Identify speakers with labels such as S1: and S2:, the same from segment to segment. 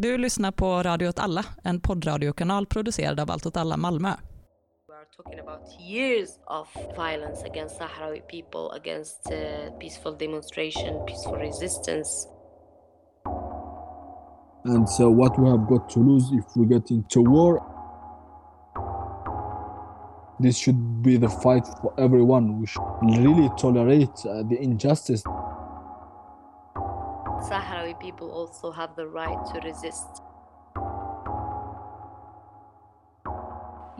S1: Du lyssnar på Radio åt alla, en poddradiokanal producerad av Allt åt alla Malmö.
S2: We are talking about years of violence against Sahrawi people, against uh, peaceful demonstration, peaceful resistance.
S3: And so, what we have got to lose if we get into war, this should be the fight for everyone. We should really tolerate uh, the injustice.
S2: Sahrawi people also have the right to resist.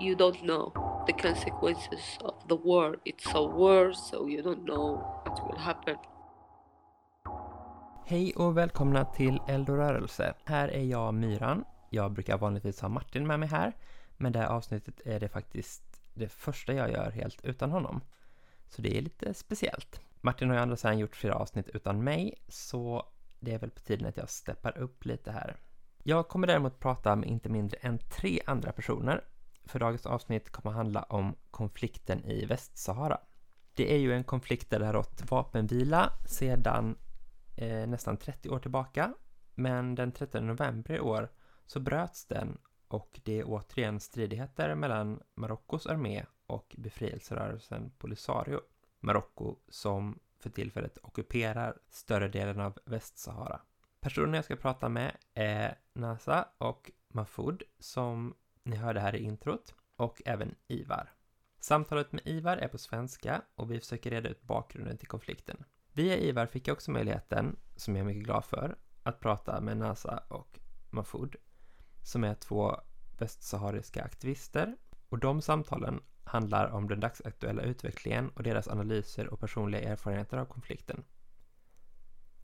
S2: You don't know the consequences of the war. It's a war, so you don't know what will happen.
S4: Hej och välkomna till Eld och rörelse. Här är jag Myran. Jag brukar vanligtvis ha Martin med mig här, men det här avsnittet är det faktiskt det första jag gör helt utan honom. Så det är lite speciellt. Martin har ju andra sidan gjort flera avsnitt utan mig, så det är väl på tiden att jag steppar upp lite här. Jag kommer däremot prata med inte mindre än tre andra personer, för dagens avsnitt kommer handla om konflikten i Västsahara. Det är ju en konflikt där det har rått vapenvila sedan eh, nästan 30 år tillbaka, men den 13 november i år så bröts den och det är återigen stridigheter mellan Marockos armé och befrielserörelsen Polisario. Marocko som för tillfället ockuperar större delen av Västsahara. Personerna jag ska prata med är Nasa och Mahfoud som ni hörde här i introt och även Ivar. Samtalet med Ivar är på svenska och vi försöker reda ut bakgrunden till konflikten. Via Ivar fick jag också möjligheten, som jag är mycket glad för, att prata med Nasa och Mahfoud som är två västsahariska aktivister och de samtalen handlar om den dagsaktuella utvecklingen och deras analyser och personliga erfarenheter av konflikten.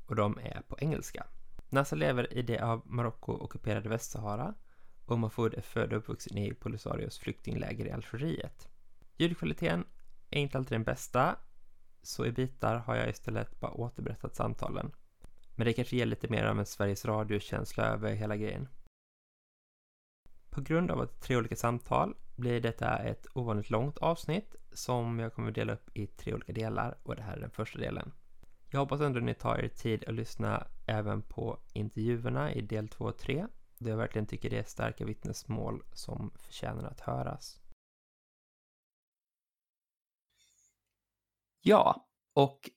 S4: Och de är på engelska. Nasa lever i det av Marocko ockuperade Västsahara och Mahfoud är född och uppvuxen i Polisarios flyktingläger i Algeriet. Ljudkvaliteten är inte alltid den bästa, så i bitar har jag istället bara återberättat samtalen. Men det kanske ger lite mer av en Sveriges Radio-känsla över hela grejen. På grund av att tre olika samtal blir detta ett ovanligt långt avsnitt som jag kommer att dela upp i tre olika delar och det här är den första delen. Jag hoppas ändå ni tar er tid att lyssna även på intervjuerna i del 2 och 3 då jag verkligen tycker det är starka vittnesmål som förtjänar att höras. Ja, och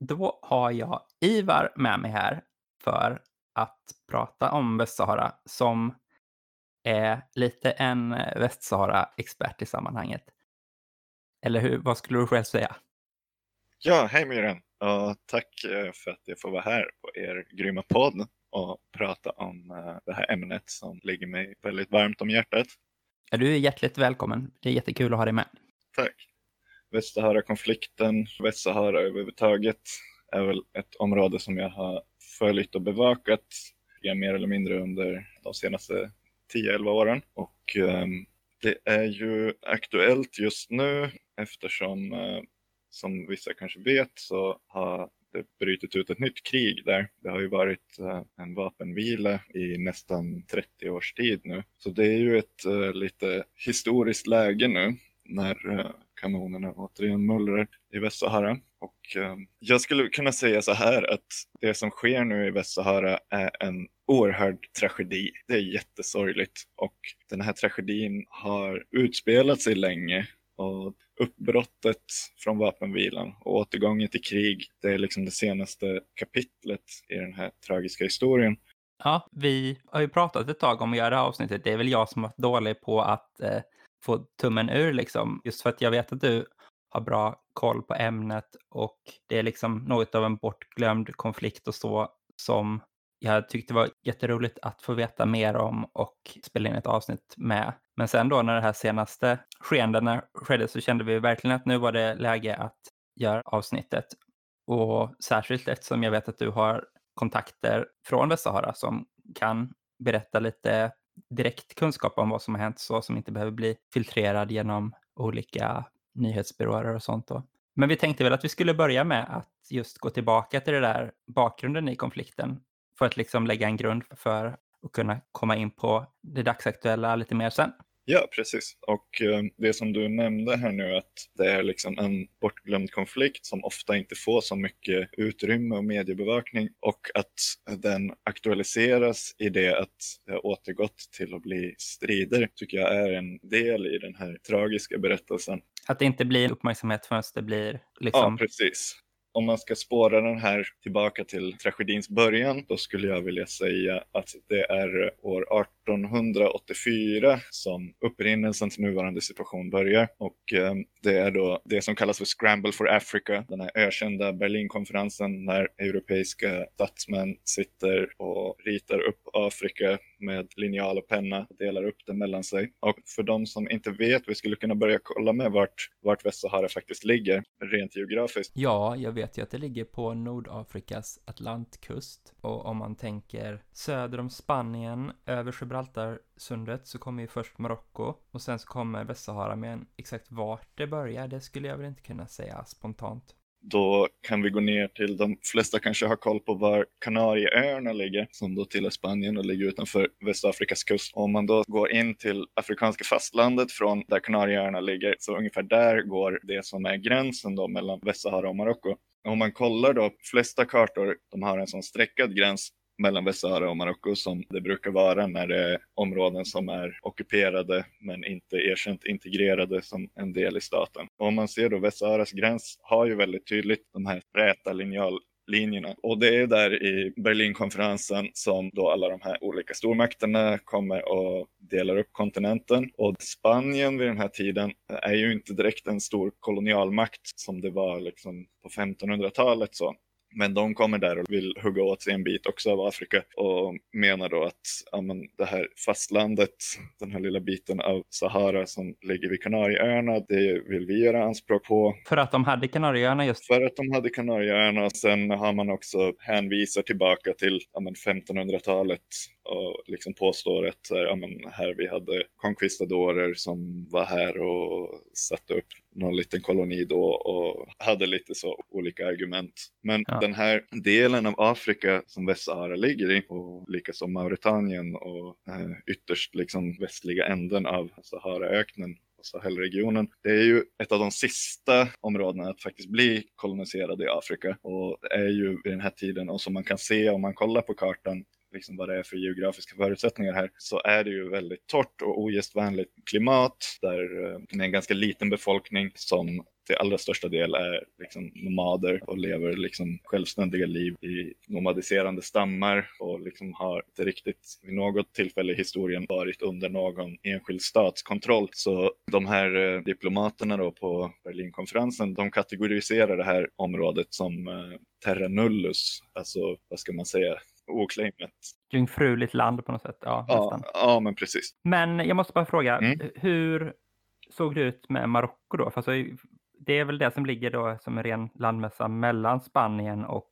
S4: då har jag Ivar med mig här för att prata om Västsahara som är lite en Västsahara-expert i sammanhanget. Eller hur? Vad skulle du själv säga?
S5: Ja, hej Myren! Och tack eh, för att jag får vara här på er grymma podd och prata om eh, det här ämnet som ligger mig väldigt varmt om hjärtat.
S4: Ja, du är hjärtligt välkommen. Det är jättekul att ha dig med.
S5: Tack! Västsahara-konflikten, Västsahara överhuvudtaget är väl ett område som jag har följt och bevakat mer eller mindre under de senaste 10-11 åren. Och ehm, det är ju aktuellt just nu eftersom, eh, som vissa kanske vet, så har det brutit ut ett nytt krig där. Det har ju varit eh, en vapenvila i nästan 30 års tid nu. Så det är ju ett eh, lite historiskt läge nu när kanonerna återigen mullrar i Västsahara. Och ehm, jag skulle kunna säga så här att det som sker nu i Västsahara är en oerhörd tragedi. Det är jättesorgligt och den här tragedin har utspelat sig länge och uppbrottet från vapenvilan och återgången till krig, det är liksom det senaste kapitlet i den här tragiska historien.
S4: Ja, vi har ju pratat ett tag om att göra det här avsnittet. Det är väl jag som har varit dålig på att eh, få tummen ur liksom. Just för att jag vet att du har bra koll på ämnet och det är liksom något av en bortglömd konflikt och så som jag tyckte det var jätteroligt att få veta mer om och spela in ett avsnitt med. Men sen då när det här senaste skeendena skedde så kände vi verkligen att nu var det läge att göra avsnittet. Och särskilt eftersom jag vet att du har kontakter från Västsahara som kan berätta lite direkt kunskap om vad som har hänt så som inte behöver bli filtrerad genom olika nyhetsbyråer och sånt. Då. Men vi tänkte väl att vi skulle börja med att just gå tillbaka till det där bakgrunden i konflikten för att liksom lägga en grund för att kunna komma in på det dagsaktuella lite mer sen.
S5: Ja, precis. Och eh, det som du nämnde här nu att det är liksom en bortglömd konflikt som ofta inte får så mycket utrymme och mediebevakning och att den aktualiseras i det att det har återgått till att bli strider tycker jag är en del i den här tragiska berättelsen.
S6: Att det inte blir uppmärksamhet förrän det blir liksom...
S5: Ja, precis om man ska spåra den här tillbaka till tragedins början, då skulle jag vilja säga att det är år 1884 som upprinnelsen till nuvarande situation börjar. Och eh, det är då det som kallas för Scramble for Africa, den här ökända Berlinkonferensen när europeiska statsmän sitter och ritar upp Afrika med linjal och penna och delar upp det mellan sig. Och för de som inte vet, vi skulle kunna börja kolla med vart, vart Västsahara faktiskt ligger, rent geografiskt.
S6: Ja, jag vet ju att det ligger på Nordafrikas Atlantkust. Och om man tänker söder om Spanien, över Gibraltarsundet, så kommer ju först Marocko och sen så kommer Västsahara. Men exakt vart det börjar, det skulle jag väl inte kunna säga spontant
S5: då kan vi gå ner till, de flesta kanske har koll på var Kanarieöarna ligger, som då tillhör Spanien och ligger utanför Västafrikas kust. Om man då går in till afrikanska fastlandet från där Kanarieöarna ligger, så ungefär där går det som är gränsen då mellan Västsahara och Marocko. Om man kollar då, flesta kartor, de har en sån streckad gräns mellan Västsahara och Marocko som det brukar vara när det är områden som är ockuperade men inte erkänt integrerade som en del i staten. Och om man ser då Västsaharas gräns har ju väldigt tydligt de här räta linjal linjerna. Och det är där i Berlinkonferensen som då alla de här olika stormakterna kommer och delar upp kontinenten. Och Spanien vid den här tiden är ju inte direkt en stor kolonialmakt som det var liksom på 1500-talet så. Men de kommer där och vill hugga åt sig en bit också av Afrika och menar då att ja, men det här fastlandet, den här lilla biten av Sahara som ligger vid Kanarieöarna, det vill vi göra anspråk på.
S6: För att de hade Kanarieöarna just?
S5: För att de hade Kanarieöarna. Sen har man också hänvisat tillbaka till ja, 1500-talet och liksom påstår att ja, men här vi hade conquistadorer som var här och satte upp någon liten koloni då och hade lite så olika argument. Men ja. den här delen av Afrika som Västsahara ligger i och likaså Mauritanien och eh, ytterst liksom västliga änden av Saharaöknen Sahelregionen. Det är ju ett av de sista områdena att faktiskt bli koloniserade i Afrika och det är ju vid den här tiden och som man kan se om man kollar på kartan liksom vad det är för geografiska förutsättningar här, så är det ju väldigt torrt och ogästvänligt klimat där eh, det är en ganska liten befolkning som till allra största del är liksom nomader och lever liksom självständiga liv i nomadiserande stammar och liksom har inte riktigt vid något tillfälle i historien varit under någon enskild statskontroll. Så de här eh, diplomaterna då på Berlinkonferensen, de kategoriserar det här området som eh, terra nullus, alltså vad ska man säga, oclaimet.
S6: Jungfruligt land på något sätt. Ja,
S5: ja, ja, men precis.
S6: Men jag måste bara fråga, mm. hur såg det ut med Marocko då? För alltså, det är väl det som ligger då som en ren landmässa mellan Spanien och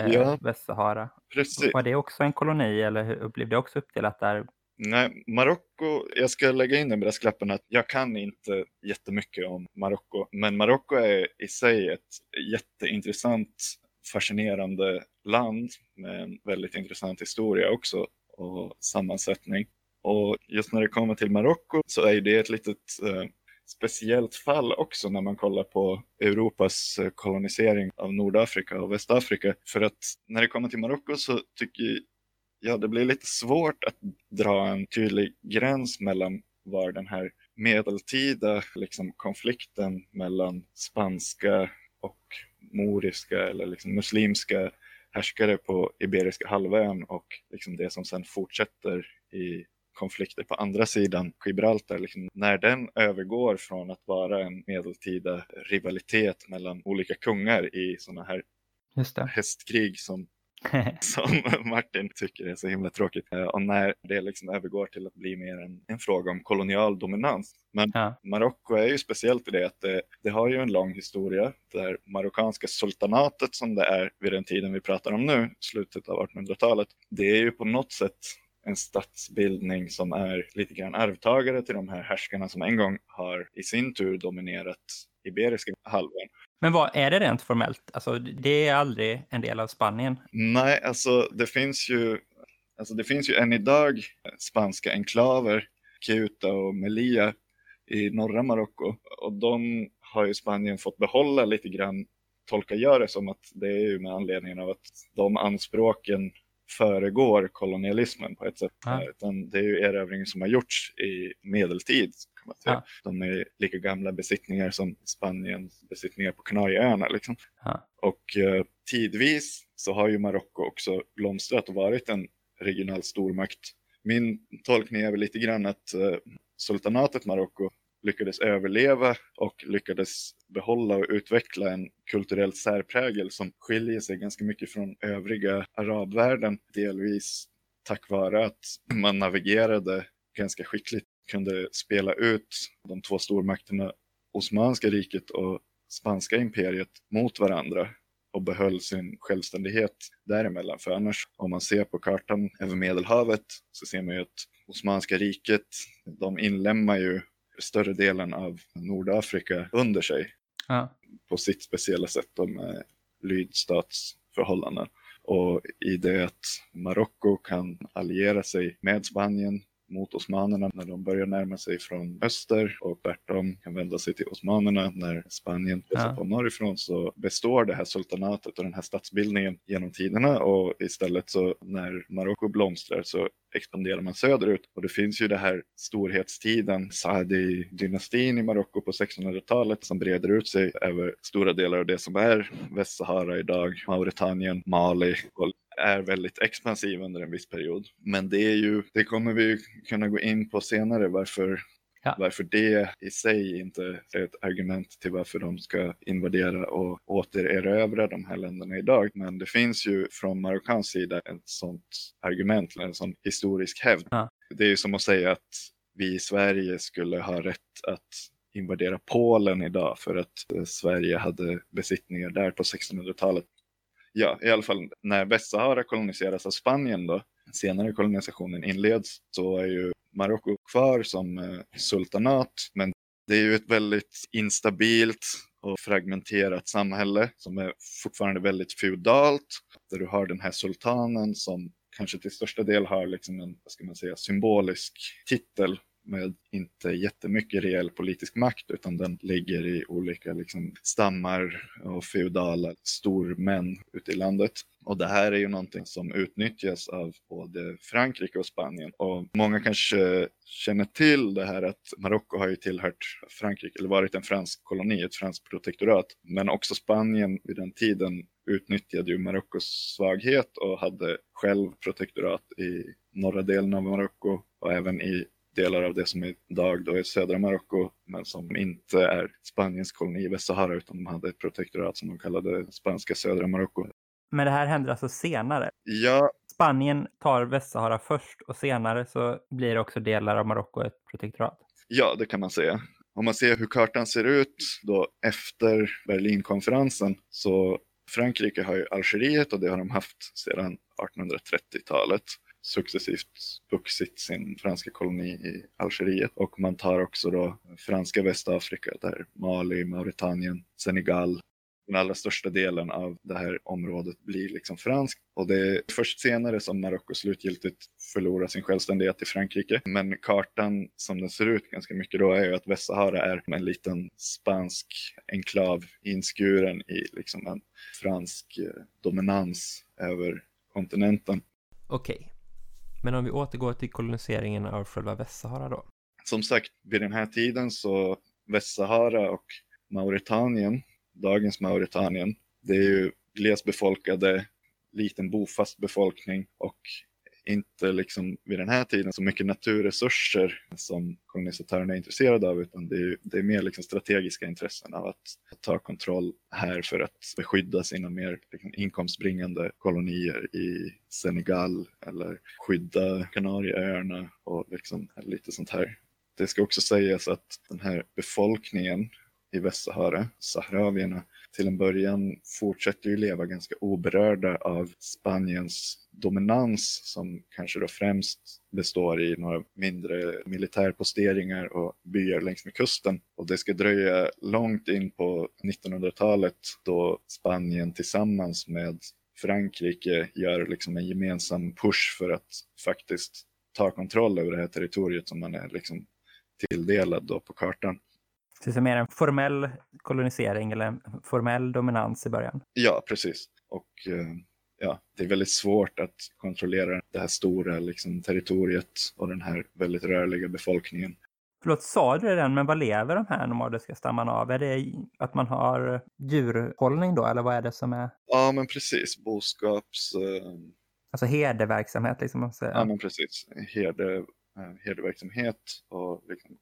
S6: eh, ja, Västsahara.
S5: Precis.
S6: Var det också en koloni eller blev det också uppdelat där?
S5: Nej, Marocko, jag ska lägga in den brasklappen att jag kan inte jättemycket om Marocko, men Marocko är i sig ett jätteintressant fascinerande land med en väldigt intressant historia också och sammansättning. Och just när det kommer till Marocko så är det ett litet eh, speciellt fall också när man kollar på Europas eh, kolonisering av Nordafrika och Västafrika. För att när det kommer till Marocko så tycker jag det blir lite svårt att dra en tydlig gräns mellan var den här medeltida liksom, konflikten mellan spanska och moriska eller liksom muslimska härskare på Iberiska halvön och liksom det som sedan fortsätter i konflikter på andra sidan Gibraltar, liksom, när den övergår från att vara en medeltida rivalitet mellan olika kungar i sådana här hästkrig som som Martin tycker är så himla tråkigt. Eh, och när det liksom övergår till att bli mer en, en fråga om kolonial dominans. Men ja. Marocko är ju speciellt i det att det, det, har ju en lång historia där marockanska sultanatet som det är vid den tiden vi pratar om nu, slutet av 1800-talet, det är ju på något sätt en statsbildning som är lite grann arvtagare till de här härskarna som en gång har i sin tur dominerat Iberiska halvön.
S6: Men vad är det rent formellt? Alltså, det är aldrig en del av Spanien?
S5: Nej, alltså det finns ju, alltså, det finns ju än idag spanska enklaver Ceuta och Melilla i norra Marocko. Och de har ju Spanien fått behålla lite grann, tolkar jag det som att det är ju med anledning av att de anspråken föregår kolonialismen på ett sätt.
S6: Ja.
S5: Utan det är ju erövringen som har gjorts i medeltid. Kan man säga.
S6: Ja.
S5: De är lika gamla besittningar som Spaniens besittningar på Kanarieöarna. Liksom.
S6: Ja.
S5: Och eh, tidvis så har ju Marocko också blomstrat och varit en regional stormakt. Min tolkning är väl lite grann att eh, sultanatet Marocko lyckades överleva och lyckades behålla och utveckla en kulturell särprägel som skiljer sig ganska mycket från övriga arabvärlden. Delvis tack vare att man navigerade ganska skickligt, kunde spela ut de två stormakterna Osmanska riket och Spanska imperiet mot varandra och behöll sin självständighet däremellan. För annars, om man ser på kartan över Medelhavet så ser man ju att Osmanska riket, de inlemmar ju större delen av Nordafrika under sig
S6: Ja.
S5: på sitt speciella sätt då med lydstatsförhållanden. Och i det att Marocko kan alliera sig med Spanien mot osmanerna när de börjar närma sig från öster och tvärtom kan vända sig till osmanerna när Spanien pressar
S6: Ja.
S5: på norrifrån så består det här sultanatet och den här statsbildningen genom tiderna och istället så när Marocko blomstrar så expanderar man söderut och det finns ju det här storhetstiden, Saadi-dynastin i Marocko på 1600-talet som breder ut sig över stora delar av det som är Västsahara idag, Mauretanien, Mali och är väldigt expansiv under en viss period. Men det är ju, det kommer vi kunna gå in på senare varför
S6: Ja.
S5: Varför det i sig inte är ett argument till varför de ska invadera och återerövra de här länderna idag. Men det finns ju från marockansk sida ett sånt argument, eller en sån historisk hävd.
S6: Ja.
S5: Det är ju som att säga att vi i Sverige skulle ha rätt att invadera Polen idag för att eh, Sverige hade besittningar där på 1600-talet. Ja, i alla fall när Västsahara koloniseras av Spanien då, senare kolonisationen inleds, så är ju Marocko kvar som eh, sultanat, men det är ju ett väldigt instabilt och fragmenterat samhälle som är fortfarande väldigt feudalt, där du har den här sultanen som kanske till största del har liksom en, vad ska man säga, symbolisk titel med inte jättemycket reell politisk makt utan den ligger i olika liksom, stammar och feodala stormän ute i landet. Och det här är ju någonting som utnyttjas av både Frankrike och Spanien. Och många kanske känner till det här att Marocko har ju tillhört Frankrike, eller varit en fransk koloni, ett franskt protektorat. Men också Spanien vid den tiden utnyttjade ju Marockos svaghet och hade själv protektorat i norra delen av Marocko och även i delar av det som idag då är södra Marocko, men som inte är Spaniens koloni i Västsahara, utan de hade ett protektorat som de kallade spanska södra Marocko.
S6: Men det här händer alltså senare.
S5: Ja,
S6: Spanien tar Västsahara först och senare så blir också delar av Marocko ett protektorat.
S5: ja, det kan man säga. Om man ser hur kartan ser ut då efter Berlinkonferensen så Frankrike har ju Algeriet och det har de haft sedan 1830-talet successivt vuxit sin franska koloni i Algeriet och man tar också då franska Västafrika där Mali, Mauritanien, Senegal den allra största delen av det här området blir liksom fransk. Och det är först senare som Marocko slutgiltigt förlorar sin självständighet till Frankrike. Men kartan som den ser ut ganska mycket då är ju att Västsahara är en liten spansk enklav inskuren i liksom en fransk eh, dominans över kontinenten.
S6: Okej. Men om vi återgår till koloniseringen av själva Västsahara då.
S5: Som sagt, vid den här tiden så Västsahara och Mauritanien, dagens Mauritanien, det är ju glesbefolkade, liten bofast befolkning och inte liksom vid den här tiden så mycket naturresurser som kolonisatörerna är intresserade av utan det är, det är mer liksom strategiska intressen av att, att ta kontroll här för att beskydda sina mer liksom, inkomstbringande kolonier i Senegal eller skydda Kanarieöarna och liksom lite sånt här. Det ska också sägas att den här befolkningen i Västsahara, saharavierna, till en början fortsätter ju leva ganska oberörda av Spaniens dominans som kanske då främst består i några mindre militärposteringar och byar längs med kusten. Och det ska dröja långt in på 1900-talet då Spanien tillsammans med Frankrike gör liksom en gemensam push för att faktiskt ta kontroll över det här territoriet som man är liksom tilldelad då på kartan.
S6: Så det är mer en formell kolonisering eller en formell dominans i början?
S5: Ja, precis. Och eh, ja, det är väldigt svårt att kontrollera det här stora liksom, territoriet och den här väldigt rörliga befolkningen.
S6: Förlåt, sa du det redan, men vad lever de här nomadiska stammarna av? Är det att man har djurhållning då, eller vad är det som är?
S5: Ja, men precis. Boskaps... Eh...
S6: Alltså herdeverksamhet, liksom. Man säger.
S5: Ja, men precis. Herde, eh, herdeverksamhet och liksom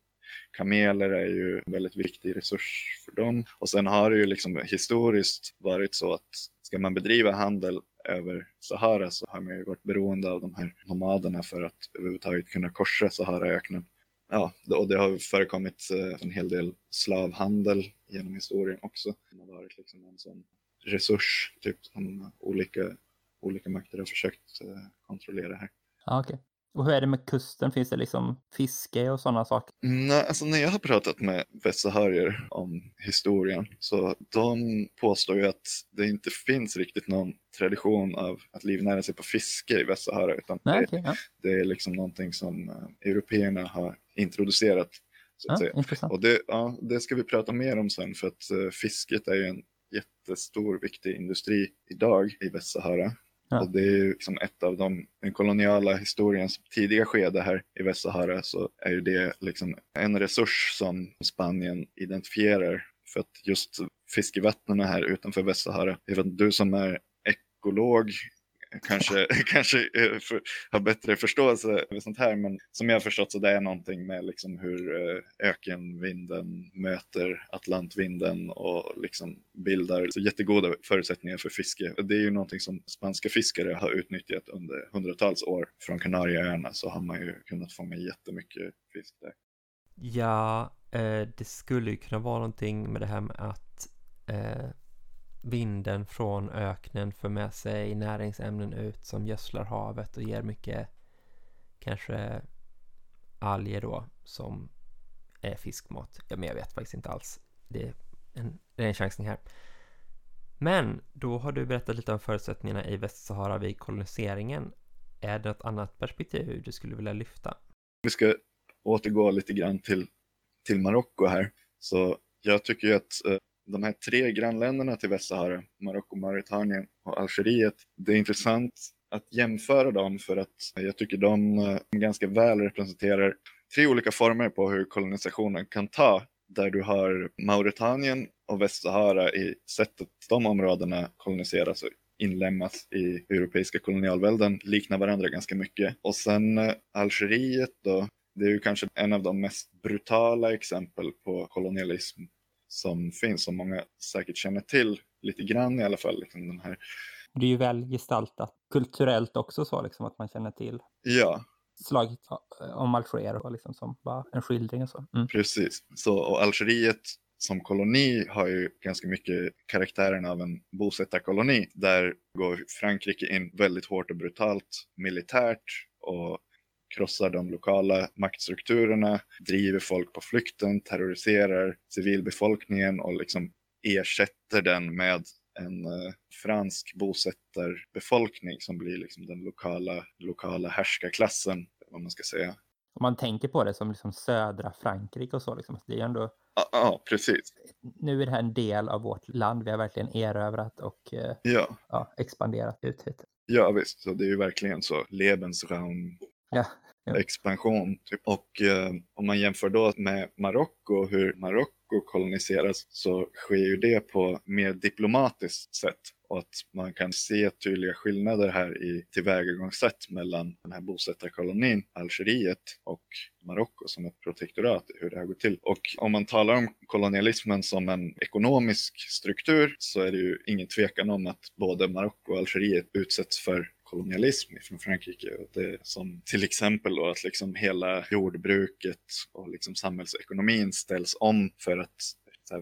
S5: kameler är ju en väldigt viktig resurs för dem. Och sen har det ju liksom historiskt varit så att ska man bedriva handel över Sahara så har man ju varit beroende av de här nomaderna för att överhuvudtaget kunna korsa Saharaöknen. Ja, och det har förekommit eh, en hel del slavhandel genom historien också. Det har varit liksom en sån resurs typ som olika, olika makter har försökt eh, kontrollera här.
S6: Okay. Och hur är det med kusten? Finns det liksom fiske och sådana saker?
S5: Nej, alltså när jag har pratat med västsaharier om historien så de påstår ju att det inte finns riktigt någon tradition av att livnära sig på fiske i Västsahara utan
S6: Nej,
S5: det,
S6: okay, ja.
S5: det är liksom någonting som uh, européerna har introducerat. Så att
S6: Ja,
S5: säga. Och det, ja, det ska vi prata mer om sen för att uh, fisket är ju en jättestor viktig industri idag i Västsahara.
S6: Ja.
S5: Och det är ju liksom ett av de, den koloniala historiens tidiga skede här i Västsahara så är ju det liksom en resurs som Spanien identifierar för att just fiskevattnen här utanför Västsahara, jag vet inte, du som är ekolog kanske, kanske eh, för, har bättre förståelse för sånt här, men som jag har förstått så det är någonting med liksom hur eh, ökenvinden möter Atlantvinden och liksom bildar så jättegoda förutsättningar för fiske. Det är ju någonting som spanska fiskare har utnyttjat under hundratals år. Från Kanarieöarna så har man ju kunnat fånga jättemycket fisk där.
S6: Ja, eh, det skulle ju kunna vara någonting med det här med att eh, vinden från öknen för med sig näringsämnen ut som gödslar havet och ger mycket kanske alger då som är fiskmat. Ja, men jag vet faktiskt inte alls. Det är en, det är en chansning här. Men då har du berättat lite om förutsättningarna i Västsahara vid koloniseringen. Är det något annat perspektiv du skulle vilja lyfta?
S5: Vi ska återgå lite grann till, till Marocko här. Så jag tycker ju att eh, de här tre grannländerna till Västsahara, Marocko, Mauritanien och Algeriet, det är intressant att jämföra dem för att jag tycker de eh, ganska väl representerar tre olika former på hur kolonisationen kan ta. Där du har Mauritanien och Västsahara i sättet de områdena koloniseras och inlemmas i europeiska kolonialvälden liknar varandra ganska mycket. Och sen eh, Algeriet då, det är ju kanske en av de mest brutala exempel på kolonialism som finns, som många säkert känner till lite grann i alla fall. Liksom den här.
S6: Det är ju väl gestaltat kulturellt också så liksom att man känner till
S5: Ja,
S6: slaget om Alger och liksom som bara en skildring och så. Mm.
S5: precis. Så, och Algeriet som koloni har ju ganska mycket karaktären av en bosättarkoloni. Där går Frankrike in väldigt hårt och brutalt militärt och krossar de lokala maktstrukturerna, driver folk på flykten, terroriserar civilbefolkningen och liksom ersätter den med en eh, fransk bosättarbefolkning som blir liksom den lokala, lokala härskarklassen, vad man ska säga.
S6: Om man tänker på det som liksom södra Frankrike och så, liksom, det är ändå,
S5: Ja, ja, precis.
S6: nu är det här en del av vårt land, vi har verkligen erövrat och eh,
S5: Ja,
S6: ja, expanderat ut hit.
S5: ja visst. Så det är ju verkligen så Lebensraum
S6: Ja, ja.
S5: expansion. Typ. Och eh, om man jämför då med Marocko, hur Marocko koloniseras, så sker ju det på mer diplomatiskt sätt. Och att man kan se tydliga skillnader här i tillvägagångssätt mellan den här bosättarkolonin, Algeriet och Marocko som ett protektorat, hur det här går till. Och om man talar om kolonialismen som en ekonomisk struktur så är det ju ingen tvekan om att både Marocko och Algeriet utsätts för kolonialism från Frankrike. Det som till exempel då att liksom hela jordbruket och liksom samhällsekonomin ställs om för att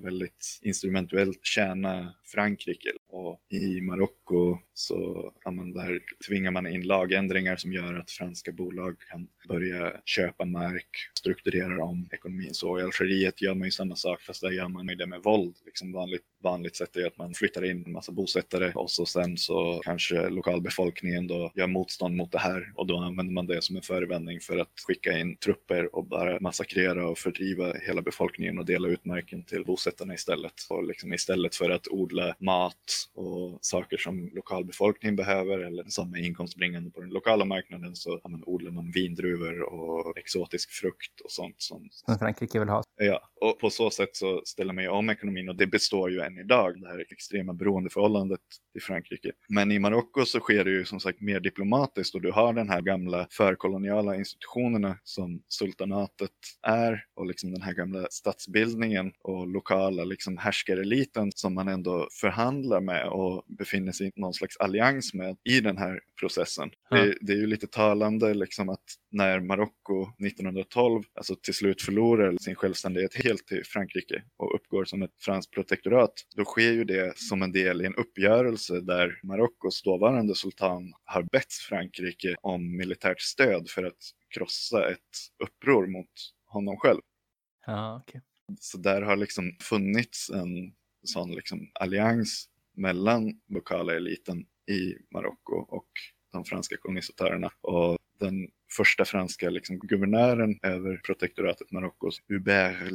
S5: väldigt instrumentuellt tjäna Frankrike. Och i Marocko så ja, man där tvingar man in lagändringar som gör att franska bolag kan börja köpa mark, strukturera om ekonomin. Så i Algeriet gör man ju samma sak fast där gör man ju det med våld. Liksom vanligt, vanligt sätt är att man flyttar in en massa bosättare och så sen så kanske lokalbefolkningen då gör motstånd mot det här och då använder man det som en förevändning för att skicka in trupper och bara massakrera och fördriva hela befolkningen och dela ut marken till bosättarna istället. Och liksom istället för att odla mat och saker som lokalbefolkningen behöver eller som är inkomstbringande på den lokala marknaden så ja, man odlar man vindruvor och exotisk frukt och sånt som,
S6: Som Frankrike vill ha.
S5: Ja, och på så sätt så ställer man ju om ekonomin och det består ju än idag, det här extrema beroendeförhållandet till Frankrike. Men i Marocko så sker det ju som sagt mer diplomatiskt och du har den här gamla förkoloniala institutionerna som sultanatet är och liksom den här gamla statsbildningen och lokala liksom härskareliten som man ändå förhandlar med och befinner sig i någon slags allians med i den här processen.
S6: Ja.
S5: Det, det är ju lite talande liksom att när Marocko 1912 alltså till slut förlorar sin självständighet helt till Frankrike och uppgår som ett franskt protektorat, då sker ju det som en del i en uppgörelse där Marockos dåvarande sultan har bett Frankrike om militärt stöd för att krossa ett uppror mot honom själv.
S6: Ja, okej.
S5: Så där har liksom funnits en sån liksom allians mellan lokala eliten i Marocko och de franska kolonisatörerna. Och den första franska liksom, guvernören över protektoratet Marockos, Hubert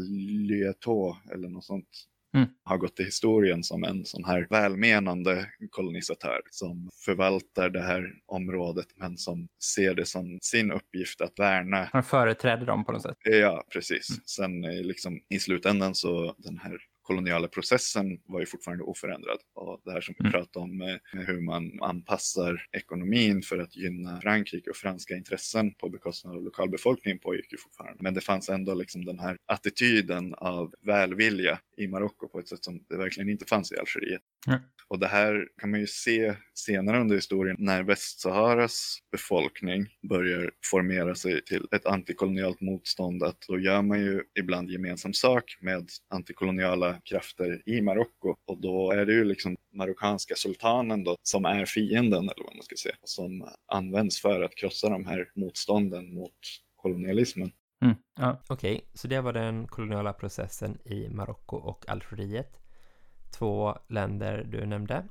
S5: Lietot eller något sånt,
S6: Mm.
S5: har gått till historien som en sån här välmenande kolonisatör som förvaltar det här området men som ser det som sin uppgift att värna
S6: Han företräder dem på något sätt.
S5: Ja, precis. Sen eh, liksom, i slutändan så den här koloniala processen var ju fortfarande oförändrad. Och det här som vi
S6: Mm.
S5: pratade om hur man anpassar ekonomin för att gynna Frankrike och franska intressen på bekostnad av lokalbefolkningen pågick ju fortfarande. Men det fanns ändå liksom den här attityden av välvilja i Marocko på ett sätt som det verkligen inte fanns i Algeriet.
S6: Mm.
S5: Och det här kan man ju se senare under historien när Västsaharas befolkning börjar formera sig till ett antikolonialt motstånd. Att då gör man ju ibland gemensam sak med antikoloniala krafter i Marocko. Och då är det ju liksom marockanska sultanen då som är fienden eller vad man ska säga. Som används för att krossa de här motstånden mot kolonialismen.
S6: Mm. Ja. Okej, så det var den koloniala processen i Marocko och Algeriet. Två länder du nämnde.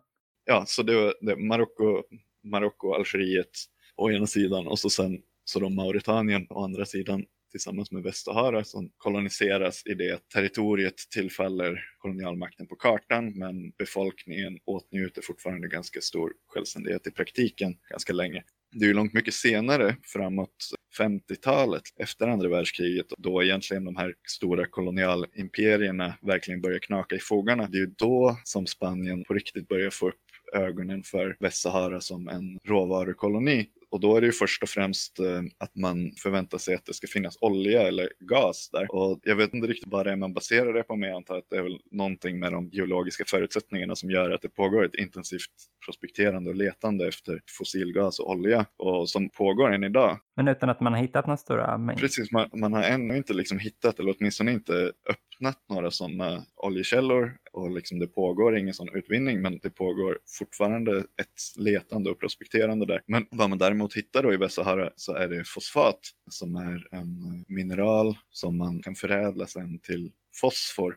S5: Ja, så det var det, Marocko, Marocko Algeriet å ena sidan och så sen så då Mauritanien å andra sidan tillsammans med Västsahara som koloniseras i det att territoriet tillfaller kolonialmakten på kartan men befolkningen åtnjuter fortfarande ganska stor självständighet i praktiken ganska länge. Det är ju långt mycket senare, framåt 50-talet, efter andra världskriget, då egentligen de här stora kolonialimperierna verkligen börjar knaka i fogarna. Det är ju då som Spanien på riktigt börjar få upp ögonen för Västsahara som en råvarukoloni. Och då är det ju först och främst eh, att man förväntar sig att det ska finnas olja eller gas där. Och jag vet inte riktigt vad det är man baserar det på, men jag antar att det är väl någonting med de geologiska förutsättningarna som gör att det pågår ett intensivt prospekterande och letande efter fossilgas och olja och som pågår än idag.
S6: Men utan att man har hittat några stora mängder.
S5: Precis, man, man har ännu inte liksom hittat eller åtminstone inte öppnat några sådana oljekällor och liksom det pågår ingen sån utvinning men det pågår fortfarande ett letande och prospekterande där. Men vad man däremot hittar då i Västsahara så är det fosfat som är en mineral som man kan förädla sen till fosfor.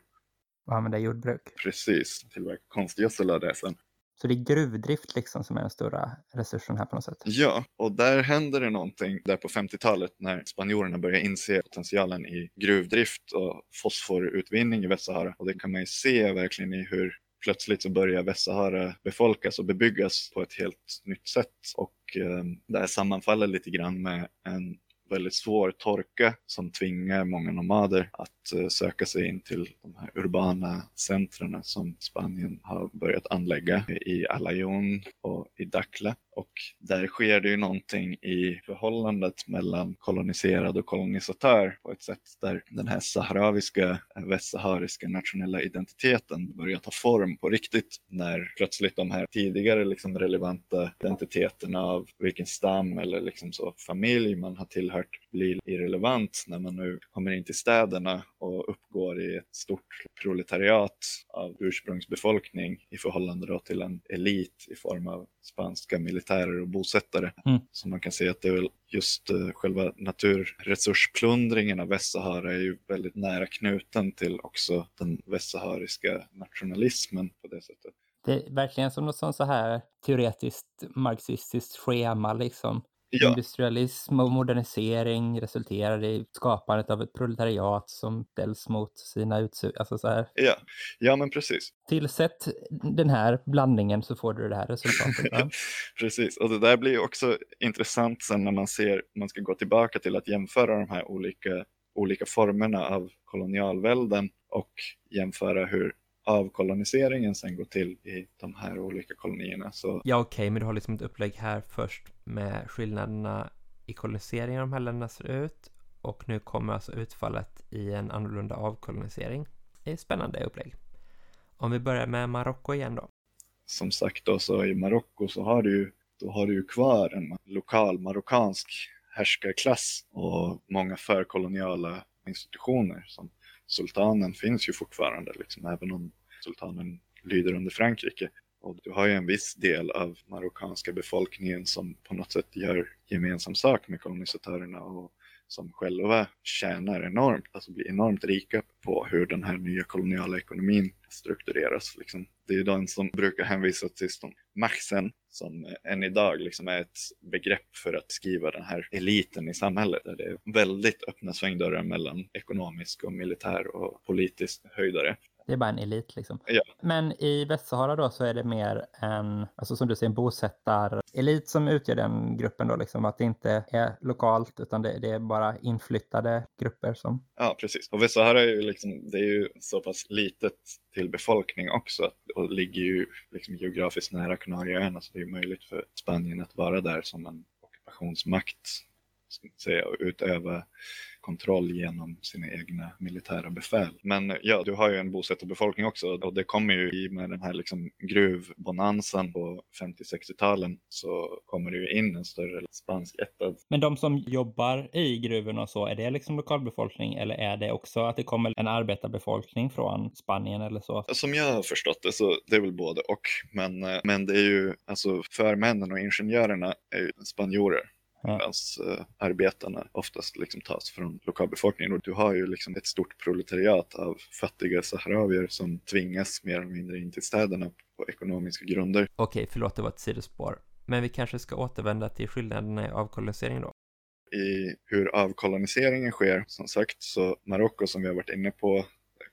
S6: Och använda jordbruk.
S5: Precis, tillverka konstgödsel av det sen.
S6: Så det är gruvdrift liksom som är den stora resursen här på något sätt.
S5: Ja, och där händer det någonting där på 50-talet när spanjorerna börjar inse potentialen i gruvdrift och fosforutvinning i Västsahara. Och det kan man ju se verkligen i hur plötsligt så börjar Västsahara befolkas och bebyggas på ett helt nytt sätt. Och eh, det här sammanfaller lite grann med en väldigt svår torka som tvingar många nomader att eh, söka sig in till de här urbana centren som Spanien har börjat anlägga i Alayon och i Dakla. Och där sker det ju någonting i förhållandet mellan koloniserad och kolonisatör på ett sätt där den här saharaviska, västsahariska nationella identiteten börjar ta form på riktigt när plötsligt de här tidigare liksom relevanta identiteterna av vilken stam eller liksom så familj man har tillhört blir irrelevant när man nu kommer in till städerna och uppgår i ett stort proletariat av ursprungsbefolkning i förhållande då till en elit i form av spanska militärer och bosättare.
S6: Mm.
S5: Så man kan säga att det är just uh, själva naturresursplundringen av Västsahara är ju väldigt nära knuten till också den västsahariska nationalismen på det sättet.
S6: Det är verkligen som något sånt så här teoretiskt marxistiskt schema liksom.
S5: Ja.
S6: Industrialism och modernisering resulterar i skapandet av ett proletariat som ställs mot sina utsug... Alltså så här.
S5: Ja. ja, men precis.
S6: Tillsätt den här blandningen så får du det här resultatet. Ja.
S5: precis, och det där blir också intressant sen när man ser, man ska gå tillbaka till att jämföra de här olika, olika formerna av kolonialvälden och jämföra hur avkoloniseringen sen går till i de här olika kolonierna. Så...
S6: Ja, okej, okay, men du har liksom ett upplägg här först med skillnaderna i koloniseringen de här länderna ser ut och nu kommer alltså utfallet i en annorlunda avkolonisering. Det är spännande upplägg. Om vi börjar med Marocko igen då.
S5: Som sagt då så i Marocko så har du då har du ju kvar en lokal marockansk härskarklass och många förkoloniala institutioner som sultanen finns ju fortfarande, liksom, även om sultanen lyder under Frankrike. Och du har ju en viss del av marockanska befolkningen som på något sätt gör gemensam sak med kolonisatörerna och som själva tjänar enormt, alltså blir enormt rika på hur den här nya koloniala ekonomin struktureras. Liksom. Det är den som brukar hänvisa till som maxen som än idag liksom är ett begrepp för att skriva den här eliten i samhället. Där det är väldigt öppna svängdörrar mellan ekonomisk och militär och politisk höjdare.
S6: Det är bara en elit liksom.
S5: Ja.
S6: Men i Västsahara då så är det mer en, alltså som du säger, en bosättarelit som utgör den gruppen då liksom. Att det inte är lokalt utan det, det, är bara inflyttade grupper som...
S5: Ja, precis. Och Västsahara är ju liksom, det är ju så pass litet till befolkning också och ligger ju liksom geografiskt nära Kanarieöarna så det är möjligt för Spanien att vara där som en ockupationsmakt säga, och utöva kontroll genom sina egna militära befäl. Men ja, du har ju en bosättarbefolkning också och det kommer ju i med den här liksom gruvbonanzan på 50-60-talen så kommer det ju in en större spansk ättad.
S6: Men de som jobbar i gruvorna och så, är det liksom lokalbefolkning eller är det också att det kommer en arbetarbefolkning från Spanien eller så?
S5: Som jag har förstått det så det är väl både och. Men, eh, men det är ju, alltså förmännen och ingenjörerna är ju spanjorer medan uh, arbetarna oftast liksom tas från lokalbefolkningen. Och du har ju liksom ett stort proletariat av fattiga saharawier som tvingas mer eller mindre in till städerna på ekonomiska grunder.
S6: Okej, förlåt, det var ett sidospår. Men vi kanske ska återvända till skillnaderna i avkolonisering då?
S5: I hur avkoloniseringen sker, som sagt, så Marocko som vi har varit inne på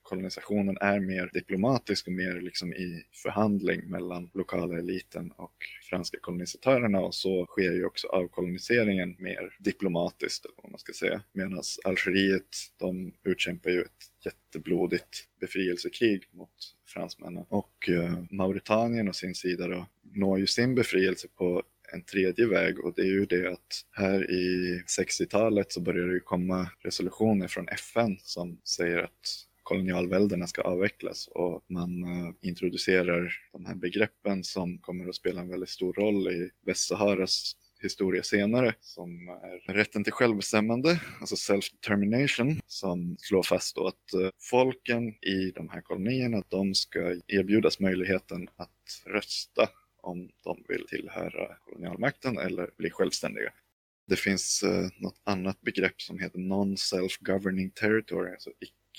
S5: kolonisationen är mer diplomatisk och mer liksom i förhandling mellan lokala eliten och franska kolonisatörerna och så sker ju också avkoloniseringen mer diplomatiskt, eller vad man ska säga. Medan Algeriet, de utkämpar ju ett jätteblodigt befrielsekrig mot fransmännen. Och eh, Mauritanien å sin sida då når ju sin befrielse på en tredje väg och det är ju det att här i 60-talet så börjar det ju komma resolutioner från FN som säger att kolonialväldena ska avvecklas och man eh, introducerar de här begreppen som kommer att spela en väldigt stor roll i Västsaharas historia senare som är rätten till självbestämmande, alltså self-determination, som slår fast då att eh, folken i de här kolonierna, de ska erbjudas möjligheten att rösta om de vill tillhöra kolonialmakten eller bli självständiga. Det finns eh, något annat begrepp som heter non-self-governing territory, alltså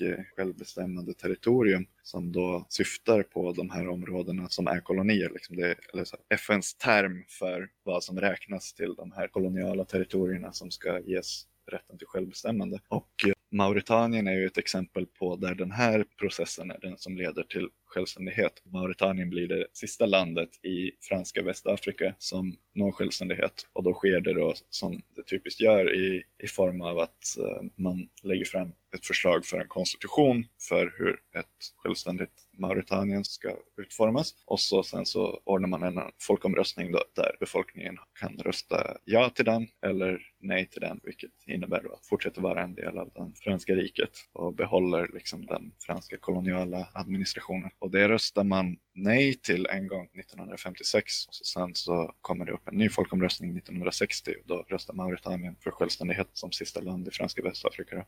S5: Eh, självbestämmande territorium som då syftar på de här områdena som är kolonier. Liksom det är eller så, FNs term för vad som räknas till de här koloniala territorierna som ska ges rätten till självbestämmande. Och eh, Mauritanien är ju ett exempel på där den här processen är den som leder till självständighet. Mauritanien blir det sista landet i franska Västafrika som når självständighet och då sker det då som det typiskt gör i, i form av att eh, man lägger fram ett förslag för en konstitution för hur ett självständigt Mauritanien ska utformas och så sen så ordnar man en folkomröstning då, där befolkningen kan rösta ja till den eller nej till den, vilket innebär då att fortsätta vara en del av det franska riket och behåller liksom den franska koloniala administrationen. Och det röstar man nej till en gång 1956 och sen så kommer det upp en ny folkomröstning 1960 och då röstar Mauritanien för självständighet som sista land i franska Västafrika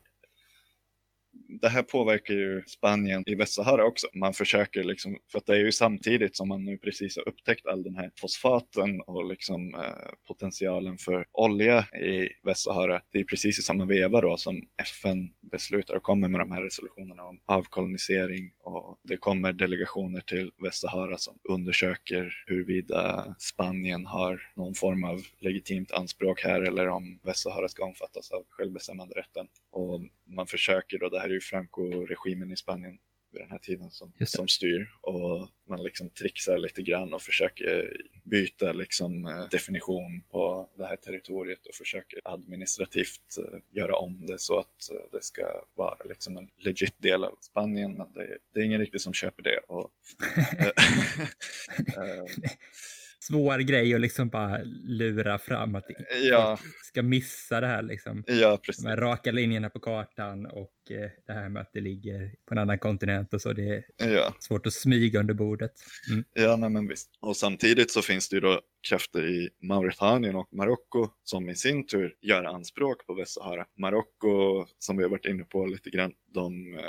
S5: det här påverkar ju Spanien i Västsahara också. Man försöker liksom, för att det är ju samtidigt som man nu precis har upptäckt all den här fosfaten och liksom eh, potentialen för olja i Västsahara. Det är precis i samma veva då som FN beslutar och kommer med de här resolutionerna om avkolonisering och det kommer delegationer till Västsahara som undersöker huruvida Spanien har någon form av legitimt anspråk här eller om Västsahara ska omfattas av självbestämmanderätten. Och man försöker då, det här är ju Franco-regimen i Spanien vid den här tiden som, som styr och man liksom trixar lite grann och försöker byta liksom eh, definition på det här territoriet och försöker administrativt eh, göra om det så att eh, det ska vara liksom en legit del av Spanien men det, det är ingen riktigt som köper det. Och,
S6: svår grej att liksom bara lura fram att
S5: ja.
S6: ska missa det här liksom.
S5: Ja, precis.
S6: De här raka linjerna på kartan och eh, det här med att det ligger på en annan kontinent och så. Det är
S5: ja.
S6: svårt att smyga under bordet.
S5: Mm. Ja, nej, men visst. Och samtidigt så finns det ju då krafter i Mauritanien och Marocko som i sin tur gör anspråk på Västsahara. Marocko, som vi har varit inne på lite grann, de eh,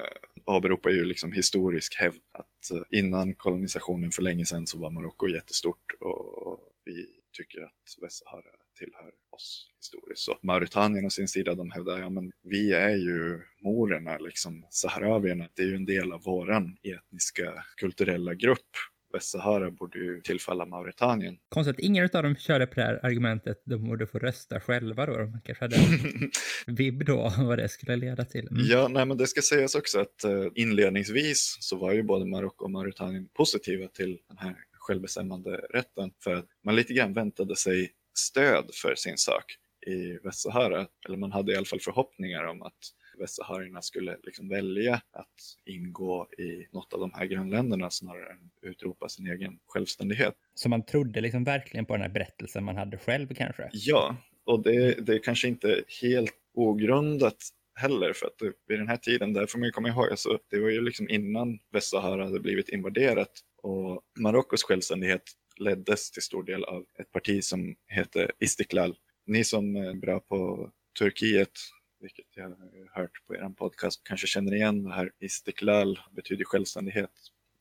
S5: åberopar ju liksom historisk hävd att eh, innan kolonisationen för länge sedan så var Marocko jättestort och vi tycker att Västsahara tillhör oss historiskt. Så Mauritanien å sin sida, de hävdar, ja men vi är ju morerna, liksom saharavierna, det är ju en del av våran etniska kulturella grupp Västsahara borde ju tillfalla Mauritanien.
S6: Konstigt att ingen av dem körde på det här argumentet, de borde få rösta själva då. De kanske hade en vibb då, vad det skulle leda till.
S5: Mm. Ja, nej men det ska sägas också att uh, inledningsvis så var ju både Marocko och Mauritanien positiva till den här självbestämmande rätten för att man lite grann väntade sig stöd för sin sak i Västsahara, eller man hade i alla fall förhoppningar om att västsaharierna skulle liksom välja att ingå i något av de här grannländerna snarare än utropa sin egen självständighet.
S6: Så man trodde liksom verkligen på den här berättelsen man hade själv kanske?
S5: Ja, och det, det är kanske inte helt ogrundat heller för att vid den här tiden, där får man ju komma ihåg, alltså, det var ju liksom innan Västsahara hade blivit invaderat och Marockos självständighet leddes till stor del av ett parti som heter Istiklal. Ni som är bra på Turkiet vilket jag har hört på er podcast, kanske känner igen det här istiklal, betyder självständighet,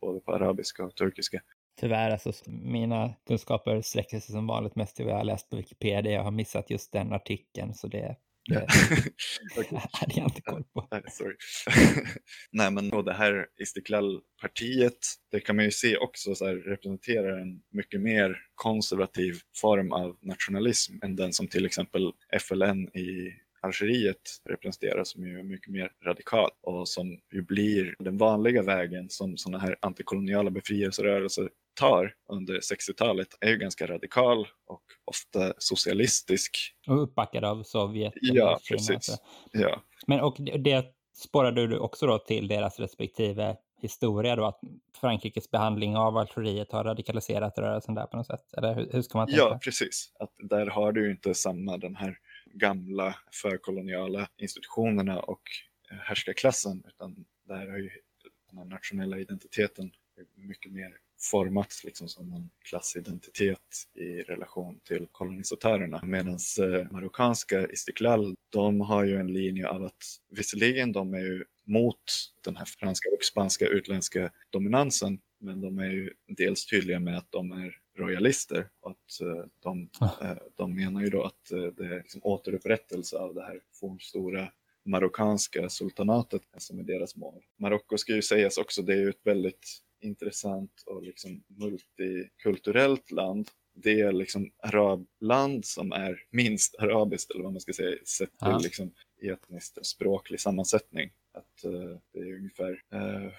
S5: både på arabiska och turkiska.
S6: Tyvärr, alltså, mina kunskaper sträcker sig som vanligt mest till vad jag har läst på Wikipedia. Jag har missat just den artikeln, så det, det hade jag inte koll på.
S5: Nej, sorry. Nej, men och det här Istiklal-partiet, det kan man ju se också så här, representerar en mycket mer konservativ form av nationalism än den som till exempel FLN i Algeriet representerar som är mycket mer radikal och som ju blir den vanliga vägen som sådana här antikoloniala befrielserörelser tar under 60-talet är ju ganska radikal och ofta socialistisk.
S6: Och uppbackad av Sovjet.
S5: Ja, precis. Alltså. Ja.
S6: Men och det spårade du också då till deras respektive historia då, att Frankrikes behandling av Algeriet har radikaliserat rörelsen där på något sätt? Eller hur, hur ska man tänka?
S5: Ja, precis. Att där har du ju inte samma den här gamla förkoloniala institutionerna och eh, härskarklassen utan där har ju den nationella identiteten mycket mer formats liksom som en klassidentitet i relation till kolonisatörerna. Medan eh, marockanska Istiklal, de har ju en linje av att visserligen de är ju mot den här franska och spanska utländska dominansen, men de är ju dels tydliga med att de är royalister. Och att eh, de, ah. eh, de menar ju då att eh, det är liksom återupprättelse av det här fornstora marockanska sultanatet som är deras mål. Marocko ska ju sägas också, det är ju ett väldigt intressant och liksom multikulturellt land. Det är liksom arabland som är minst arabiskt, eller vad man ska säga, sett till ja. liksom etniskt språklig sammansättning. Att uh, det är ungefär... Uh...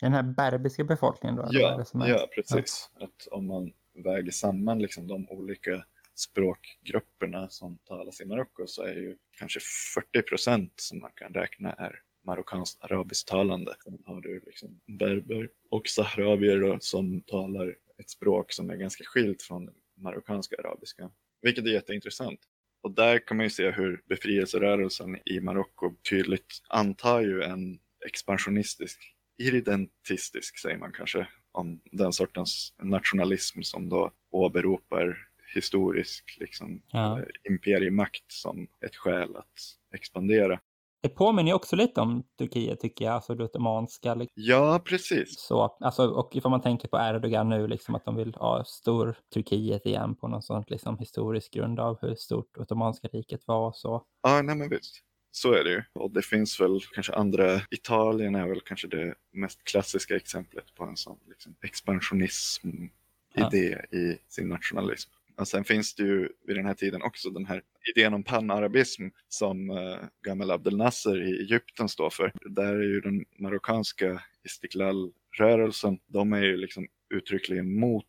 S6: Den här berbiska befolkningen då?
S5: Ja, ja precis. Ja. Att om man väger samman liksom de olika språkgrupperna som talas i Marocko så är ju kanske 40 procent som man kan räkna är marockanskt arabisktalande. Sen har du liksom berber och sahrawier som talar ett språk som är ganska skilt från marockanska arabiska, vilket är jätteintressant. Och där kan man ju se hur befrielserörelsen i Marocko tydligt antar ju en expansionistisk, irredentistisk säger man kanske, om den sortens nationalism som då åberopar historisk liksom, ja. Eh, imperiemakt som ett skäl att expandera.
S6: Det påminner också lite om Turkiet tycker jag, alltså det ottomanska. Liksom.
S5: Ja, precis.
S6: Så, alltså, och ifall man tänker på Erdogan nu, liksom att de vill ha stor Turkiet igen på någon sån liksom, historisk grund av hur stort Ottomanska riket var och så.
S5: Ja, nej men visst. Så är det ju. Och det finns väl kanske andra, Italien är väl kanske det mest klassiska exemplet på en sån liksom, expansionism-idé ja. i sin nationalism. Och sen finns det ju vid den här tiden också den här idén om panarabism som uh, Gamal Abdel Nasser i Egypten står för. Där är ju den marockanska Istiklal-rörelsen, de är ju liksom uttryckligen mot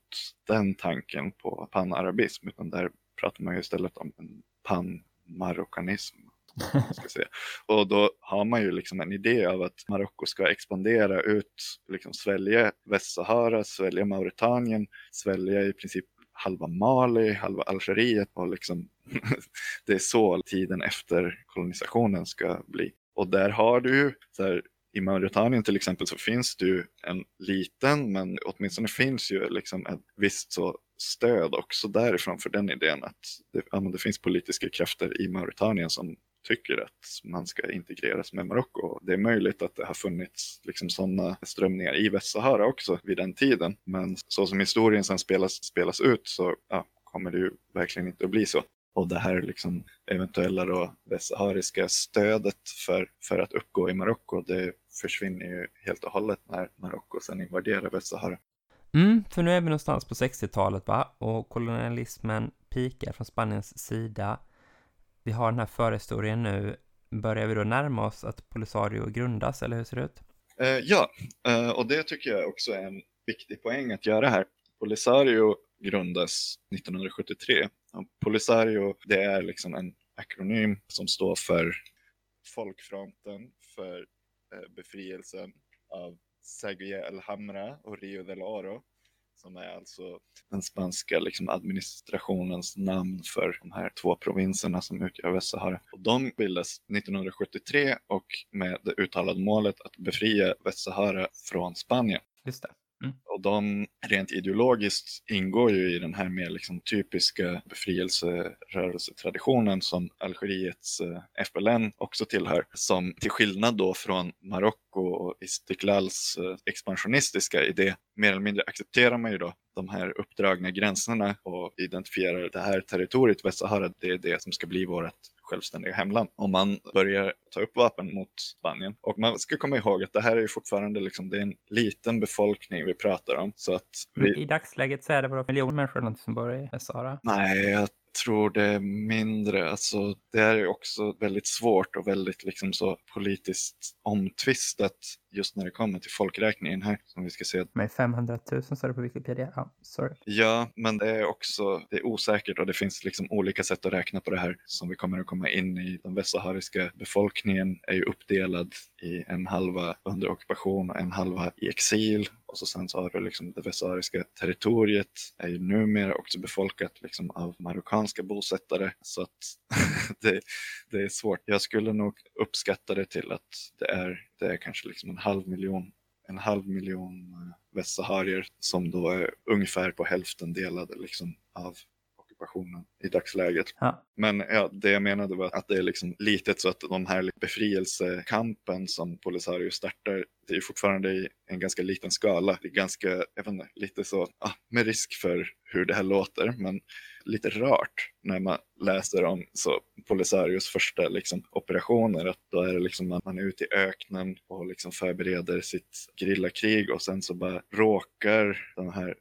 S5: den tanken på panarabism, utan där pratar man ju istället om en pan-marockanism. Ska säga. Och då har man ju liksom en idé av att Marocko ska expandera ut, liksom svälja Västsahara, svälja Mauritanien, svälja i princip halva Mali, halva Algeriet och liksom det är så tiden efter kolonisationen ska bli. Och där har du ju, så här, i Mauritanien till exempel så finns det ju en liten, men åtminstone finns ju liksom ett visst så stöd också därifrån för den idén att det, ja, det finns politiska krafter i Mauritanien som tycker att man ska integreras med Marocko. Det är möjligt att det har funnits liksom sådana strömningar i Västsahara också vid den tiden. Men så som historien sen spelas, spelas ut så ja, kommer det ju verkligen inte att bli så. Och det här liksom eventuella då västsahariska stödet för, för att uppgå i Marocko, det försvinner ju helt och hållet när Marocko sen invaderar Västsahara.
S6: Mm, för nu är vi någonstans på 60-talet va? Och kolonialismen pikar från Spaniens sida vi har den här förhistorien nu, börjar vi då närma oss att Polisario grundas, eller hur ser det ut?
S5: Eh, ja, eh, och det tycker jag också är en viktig poäng att göra här. Polisario grundas 1973. Och Polisario, det är liksom en akronym som står för Folkfronten för eh, befrielsen av Saguier el Hamra och Rio del Oro som är alltså den spanska liksom, administrationens namn för de här två provinserna som utgör Västsahara. Och de bildas 1973 och med det uttalade målet att befria Västsahara från Spanien.
S6: Just det. Mm.
S5: Och de rent ideologiskt ingår ju i den här mer liksom typiska befrielserörelsetraditionen som Algeriets eh, FLN också tillhör. Som till skillnad då från Marocko och Istiklals eh, expansionistiska idé mer eller mindre accepterar man ju då de här uppdragna gränserna och identifierar det här territoriet, Västsahara, det är det som ska bli vårt självständiga hemland om man börjar ta upp vapen mot Spanien. Och man ska komma ihåg att det här är ju fortfarande liksom, det är en liten befolkning vi pratar om. Så att vi...
S6: I dagsläget så är det bara miljoner människor som bor i Västsahara.
S5: Nej, jag tror det är mindre. Alltså, det är också väldigt svårt och väldigt liksom så politiskt omtvistat just när det kommer till folkräkningen här. Som vi ska se.
S6: Med 500 000 står det på Wikipedia. Ja, sorry.
S5: Ja, men det är också det är osäkert och det finns liksom olika sätt att räkna på det här som vi kommer att komma in i. Den västsahariska befolkningen är ju uppdelad i en halva under ockupation och en halva i exil. Och så sen så har du liksom det västsahariska territoriet är ju numera också befolkat liksom av marockanska bosättare. Så att det, det är svårt. Jag skulle nog uppskatta det till att det är, det är kanske liksom en halv miljon en halv miljon eh, västsaharier som då är ungefär på hälften delade liksom av ockupationen i dagsläget.
S6: Ja.
S5: Men ja, det jag menade var att det är liksom litet så att de här befrielsekampen som Polisario startar, det är fortfarande i en ganska liten skala. Det är ganska, jag vet inte, lite så, ah, med risk för hur det här låter, men lite rart när man läser om så Polisarios första liksom, operationer. Att då är det liksom att man är ute i öknen och liksom förbereder sitt grillakrig och sen så bara råkar den här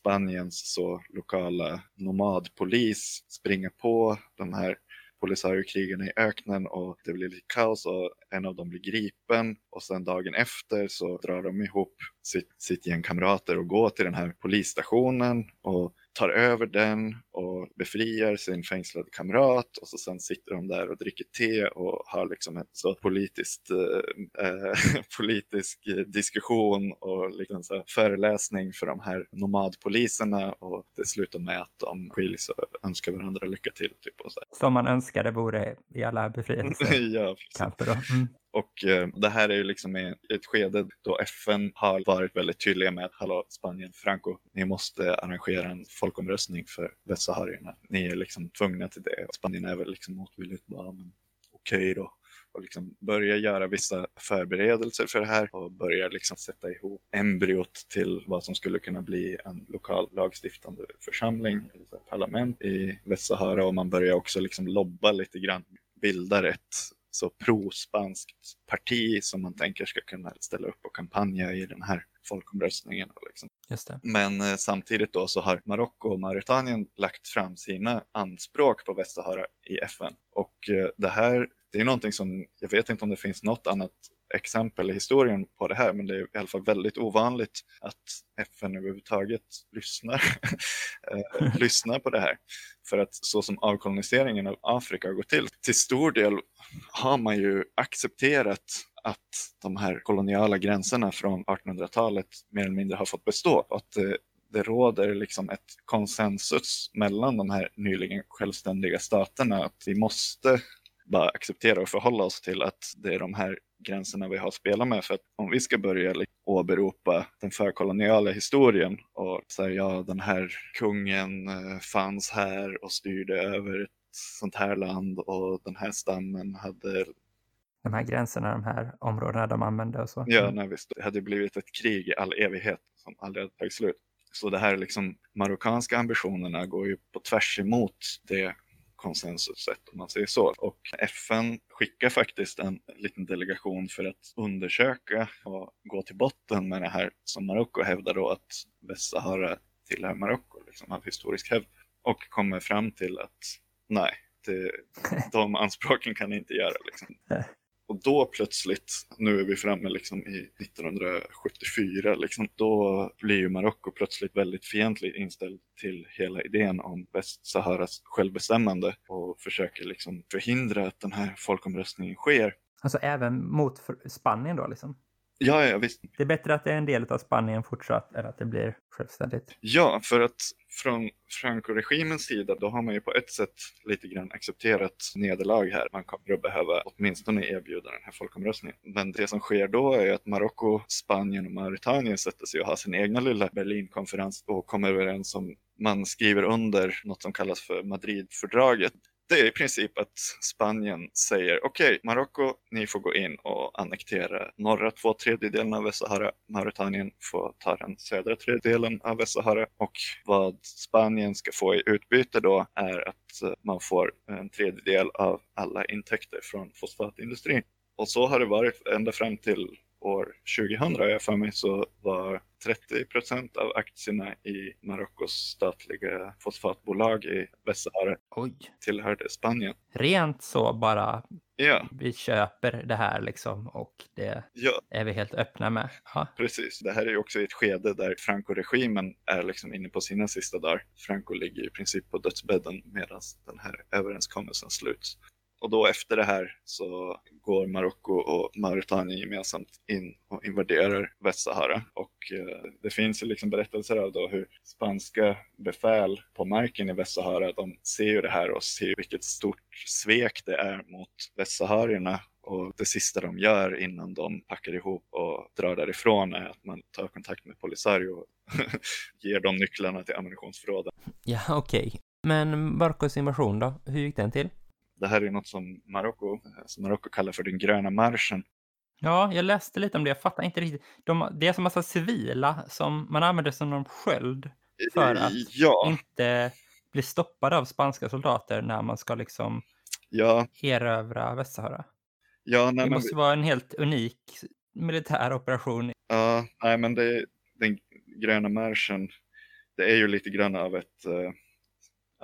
S5: Spaniens så lokala nomadpolis springa på. De här Polisario-krigarna i öknen och det blir lite kaos och en av dem blir gripen. Och sen dagen efter så drar de ihop sitt, sitt gäng kamrater och går till den här polisstationen. Och tar över den och befriar sin fängslade kamrat och så sen sitter de där och dricker te och har liksom en så politiskt, eh, eh politisk diskussion och liksom så föreläsning för de här nomadpoliserna och det slutar med att de skiljs och önskar varandra lycka till. Typ, och så.
S6: Som man önskade vore i alla befrielser.
S5: ja,
S6: kamper.
S5: Och eh, det här är ju liksom i ett skede då FN har varit väldigt tydliga med att hallå Spanien, Franco, ni måste arrangera en folkomröstning för västsaharierna. Ni är liksom tvungna till det. Spanien är väl liksom motvilligt bara, men okej okay då. och liksom börja göra vissa förberedelser för det här och börja liksom sätta ihop embryot till vad som skulle kunna bli en lokal lagstiftande församling, parlament i Västsahara och man börjar också liksom lobba lite grann, bildar ett så pro-spanskt parti som man tänker ska kunna ställa upp och kampanja i den här folkomröstningen. Liksom. Men eh, samtidigt då så har Marocko och Mauritanien lagt fram sina anspråk på Västsahara i FN. Och eh, det här, det är någonting som, jag vet inte om det finns något annat exempel i historien på det här, men det är i alla fall väldigt ovanligt att FN överhuvudtaget lyssnar, eh, lyssnar på det här. För att så som avkoloniseringen av Afrika har gått till, till stor del har man ju accepterat att de här koloniala gränserna från 1800-talet mer eller mindre har fått bestå. Att det, det råder liksom ett konsensus mellan de här nyligen självständiga staterna att vi måste bara acceptera och förhålla oss till att det är de här gränserna vi har att spela med. För att om vi ska börja liksom åberopa den förkoloniala historien och säga ja, den här kungen eh, fanns här och styrde över ett sånt här land och den här stammen hade
S6: De här gränserna, de här områdena de använde och så.
S5: Ja,
S6: Mm.
S5: nej, visst. Det hade blivit ett krig i all evighet som aldrig hade tagit slut. Så det här liksom marockanska ambitionerna går ju på tvärs emot det konsensuset om man säger så. Och FN skickar faktiskt en liten delegation för att undersöka och gå till botten med det här som Marocko hävdar då att Västsahara tillhör Marocko liksom, av historisk hävd. Och kommer fram till att nej, det, de anspråken kan ni inte göra. Liksom. Och då plötsligt, nu är vi framme liksom i 1974, liksom, då blir ju Marocko plötsligt väldigt fientligt inställd till hela idén om Västsaharas självbestämmande och försöker liksom förhindra att den här folkomröstningen sker.
S6: Alltså även mot Spanien då liksom.
S5: Ja, ja, visst.
S6: Det är bättre att det är en del av Spanien fortsatt än att det blir självständigt.
S5: Ja, för att från Franco-regimens sida, då har man ju på ett sätt lite grann accepterat nederlag här. Man kommer att behöva åtminstone erbjuda den här folkomröstningen. Men det som sker då är att Marocko, Spanien och Mauritanien sätter sig och har sin egna lilla Berlinkonferens och kommer överens om man skriver under något som kallas för Madridfördraget. Det är i princip att Spanien säger okej, Marocko, ni får gå in och annektera norra två tredjedelen av Västsahara. Mauritanien får ta den södra tredjedelen av Västsahara och vad Spanien ska få i utbyte då är att eh, man får en tredjedel av alla intäkter från fosfatindustrin. Och så har det varit ända fram till år 2000, har jag för mig, så var 30 procent av aktierna i Marockos statliga fosfatbolag i Västsahara
S6: Oj.
S5: tillhörde Spanien.
S6: Rent så bara,
S5: Ja,
S6: vi köper det här liksom och det
S5: ja,
S6: är vi helt öppna med. Ja,
S5: precis. Det här är ju också ett skede där Franco-regimen är liksom inne på sina sista dagar. Franco ligger i princip på dödsbädden medan den här överenskommelsen sluts. Och då efter det här så går Marocko och Mauritanien gemensamt in och invaderar Västsahara. Och eh, det finns ju liksom berättelser av då hur spanska befäl på marken i Västsahara, de ser ju det här och ser vilket stort svek det är mot västsaharierna. Och det sista de gör innan de packar ihop och drar därifrån är att man tar kontakt med Polisario och ger dem nycklarna till ammunitionsförråden.
S6: ja okej. Men Marcos invasion då? Hur gick den till?
S5: Det här är något som Marocko, som Marocko kallar för den gröna marschen.
S6: Ja, jag läste lite om det. Jag fattar inte riktigt. De, det är som massa civila som man använder som någon sköld För att
S5: Ja,
S6: inte bli stoppade av spanska soldater när man ska liksom
S5: ja,
S6: erövra Västsahara.
S5: ja, nej,
S6: Det
S5: men,
S6: måste vara en helt unik militär operation.
S5: ja, nej, men det, den gröna marschen, det är ju lite grann av ett, eh,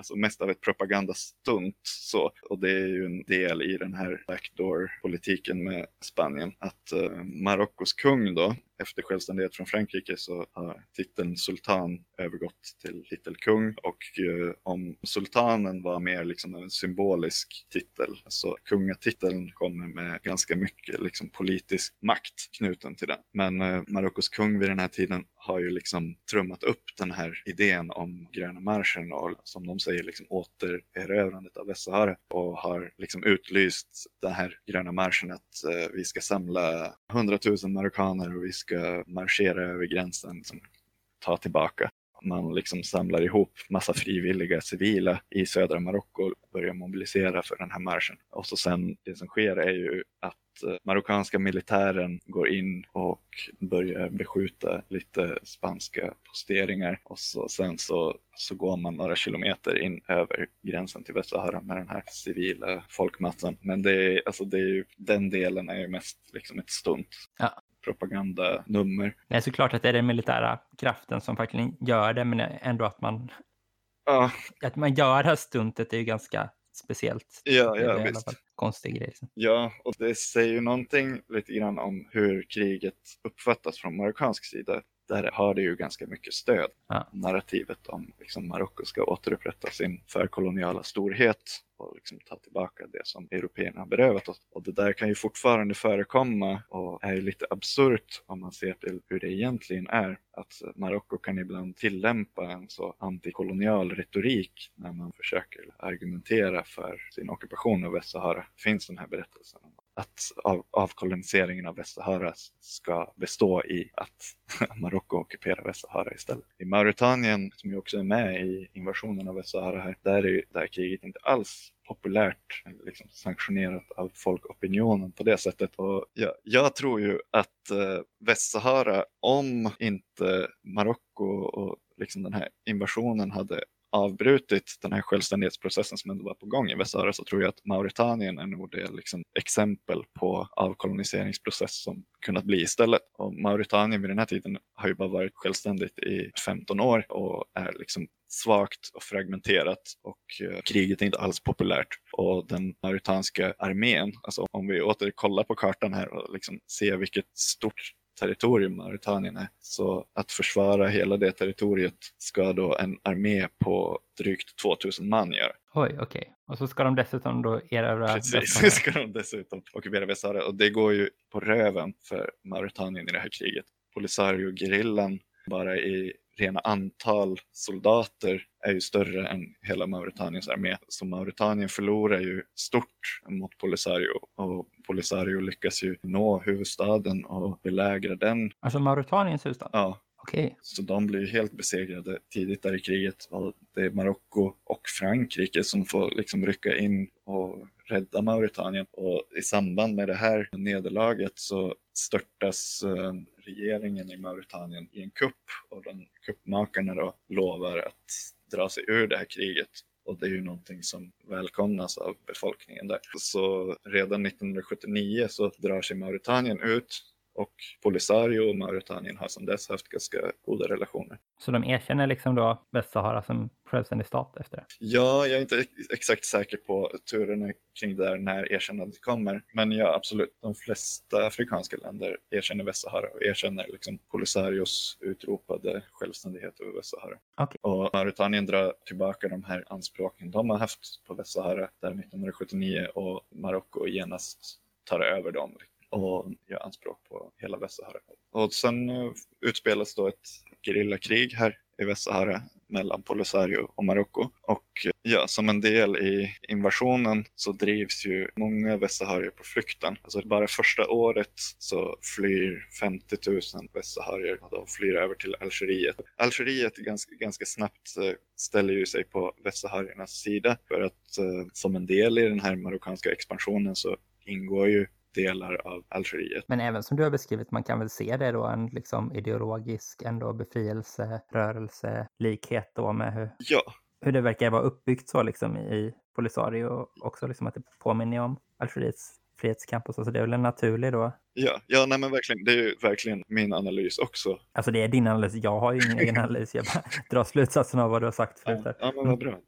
S5: alltså mest av ett propagandastunt så. Och det är ju en del i den här backdoor-politiken med Spanien. Att eh, Marockos kung då, efter självständighet från Frankrike så har titeln sultan övergått till titel kung. Och eh, om sultanen var mer liksom en symbolisk titel, så kungatiteln kommer med ganska mycket liksom politisk makt knuten till den. Men eh, Marockos kung vid den här tiden har ju liksom trummat upp den här idén om gröna marschen och som de säger liksom återerövrandet av Västsahara och har liksom utlyst den här gröna marschen att eh, vi ska samla hundratusen marockaner och vi ska marschera över gränsen, liksom, ta tillbaka. man liksom samlar ihop massa frivilliga civila i södra Marocko och börjar mobilisera för den här marschen. Och så sen det som sker är ju att eh, marockanska militären går in och börjar beskjuta lite spanska posteringar och så, sen så, så går man några kilometer in över gränsen till Västsahara med den här civila folkmassan. Men det är, alltså det är ju, den delen är ju mest liksom ett stunt.
S6: Ja
S5: propagandanummer.
S6: Det är såklart att det är den militära kraften som verkligen gör det, men ändå att man,
S5: Ja,
S6: att man gör det här stuntet är ju ganska speciellt.
S5: ja,
S6: Det är
S5: ja
S6: i alla
S5: visst.
S6: konstig grej. liksom.
S5: Ja, och det säger ju någonting lite grann om hur kriget uppfattas från marockansk sida. Där har det ju ganska mycket stöd.
S6: Ja.
S5: Narrativet om liksom Marocko ska återupprätta sin förkoloniala storhet och liksom ta tillbaka det som européerna har berövat oss. Och det där kan ju fortfarande förekomma och är ju lite absurt om man ser till hur det egentligen är. Att Marocko kan ibland tillämpa en så antikolonial retorik när man försöker argumentera för sin ockupation av Västsahara. Det finns den här berättelsen om att av, avkoloniseringen av Västsahara ska bestå i att Marocko ockuperar Västsahara istället. I Mauritanien, som ju också är med i invasionen av Västsahara här, där är ju det här kriget inte alls populärt, liksom sanktionerat av folkopinionen på det sättet. Och jag, jag tror ju att eh, Västsahara, om inte Marocko och liksom den här invasionen hade avbrutit den här självständighetsprocessen som ändå var på gång i Västsahara så tror jag att Mauritanien är nog det liksom exempel på avkoloniseringsprocess som kunnat bli istället. Och Mauritanien vid den här tiden har ju bara varit självständigt i 15 år och är liksom svagt och fragmenterat och eh, kriget är inte alls populärt. Och den mauritanska armén, alltså om vi åter kollar på kartan här och liksom ser vilket stort territorium Mauritanien är. Så att försvara hela det territoriet ska då en armé på drygt 2000 man göra.
S6: Oj, okej. Och så ska de dessutom då erövra
S5: Precis,
S6: Västsahara.
S5: ska de dessutom ockupera Västsahara. Och det går ju på röven för Mauritanien i det här kriget. Polisario-gerillan bara i rena antal soldater är ju större än hela Mauritaniens armé. Så Mauritanien förlorar ju stort mot Polisario och Polisario lyckas ju nå huvudstaden och belägra den.
S6: Alltså Mauritaniens huvudstad?
S5: Ja,
S6: Okej.
S5: så de blir ju helt besegrade tidigt där i kriget. Och det är Marocko och Frankrike som får liksom rycka in och rädda Mauritanien. Och i samband med det här nederlaget så störtas eh, regeringen i Mauritanien i en kupp och den kuppmakarna då lovar att dra sig ur det här kriget. Och det är ju någonting som välkomnas av befolkningen där. Så redan 1979 så drar sig Mauritanien ut och Polisario och Mauritanien har sedan dess haft ganska goda relationer.
S6: Så de erkänner liksom då Västsahara som självständig stat efter det?
S5: Ja, jag är inte ex- exakt säker på turerna kring det där när erkännandet kommer. Men ja, absolut. De flesta afrikanska länder erkänner Västsahara och erkänner liksom Polisarios utropade självständighet över Västsahara.
S6: Okej.
S5: Och Mauritanien drar tillbaka de här anspråken de har haft på Västsahara där 1979 och Marocko genast tar över dem och gör anspråk på hela Västsahara. Och sen eh, utspelas då ett gerillakrig här i Västsahara mellan Polisario och Marocko. Och eh, ja, som en del i invasionen så drivs ju många västsaharier på flykten. Alltså bara första året så flyr 50 000 västsaharier och de flyr över till Algeriet. Algeriet ganska, ganska snabbt eh, ställer ju sig på västsahariernas sida för att som en del i den här marockanska expansionen så ingår ju delar av Algeriet.
S6: Men även som du har beskrivit, man kan väl se det då en liksom ideologisk ändå befrielserörelse, likhet då med hur,
S5: Ja,
S6: hur det verkar vara uppbyggt så liksom i Polisario också liksom att det påminner om Algeriets frihetskamp och så, så det är väl en naturlig då.
S5: ja, ja nej men verkligen, det är ju verkligen min analys också.
S6: Alltså det är din analys, jag har ju ingen egen analys, jag bara drar slutsatsen av vad du har sagt förut.
S5: Ja, ja men vad bra.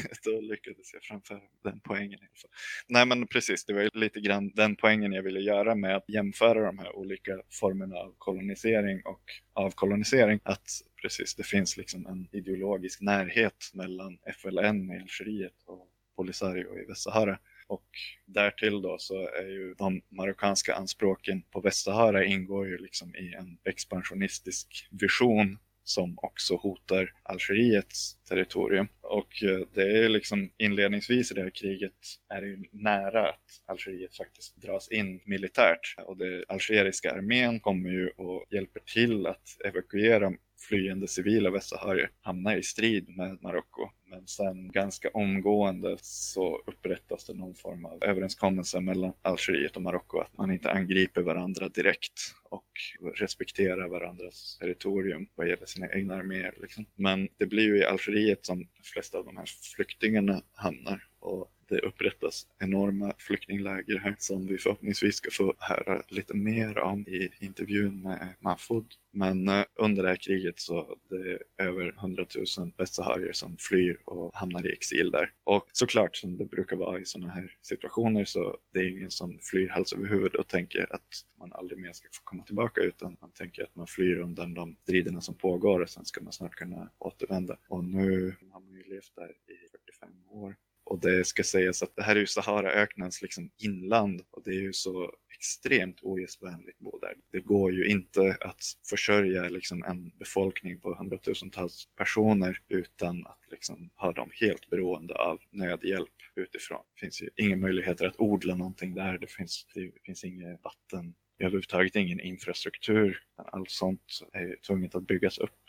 S5: Då, lyckades jag framföra den poängen. i alla fall. Nej men precis, det var lite grann den poängen jag ville göra med att jämföra de här olika formerna av kolonisering och avkolonisering. Att precis, det finns liksom en ideologisk närhet mellan FLN i Algeriet och Polisario i Västsahara. Och därtill då så är ju de marockanska anspråken på Västsahara ingår ju liksom i en expansionistisk vision som också hotar Algeriets territorium. Och eh, det är liksom inledningsvis i det här kriget är det ju nära att Algeriet faktiskt dras in militärt. Och den algeriska armén kommer ju och hjälper till att evakuera flyende civila västsaharier hamnar i strid med Marocko. Men sen ganska omgående så upprättas det någon form av överenskommelse mellan Algeriet och Marocko att man inte angriper varandra direkt och respekterar varandras territorium vad gäller sina egna arméer. Liksom. Men det blir ju i Algeriet som de flesta av de här flyktingarna hamnar och det upprättas enorma flyktingläger här som vi förhoppningsvis ska få höra lite mer om i intervjun med Mahfoud. Men eh, under det här kriget så det är över 100 000 västsaharier som flyr och hamnar i exil där. Och såklart som det brukar vara i sådana här situationer så det är ingen som flyr hals över huvud och tänker att man aldrig mer ska få komma tillbaka utan man tänker att man flyr undan de striderna som pågår och sen ska man snart kunna återvända. Och nu har man ju levt där i 45 år och det ska sägas att det här är ju Saharaöknens liksom inland och det är ju så extremt ogästvänligt bo där. Det går ju inte att försörja liksom en befolkning på hundratusentals personer utan att liksom ha dem helt beroende av nödhjälp utifrån. Det finns ju inga möjligheter att odla någonting där. Det finns, det finns inget vatten, överhuvudtaget ingen infrastruktur. Allt sånt är tvunget att byggas upp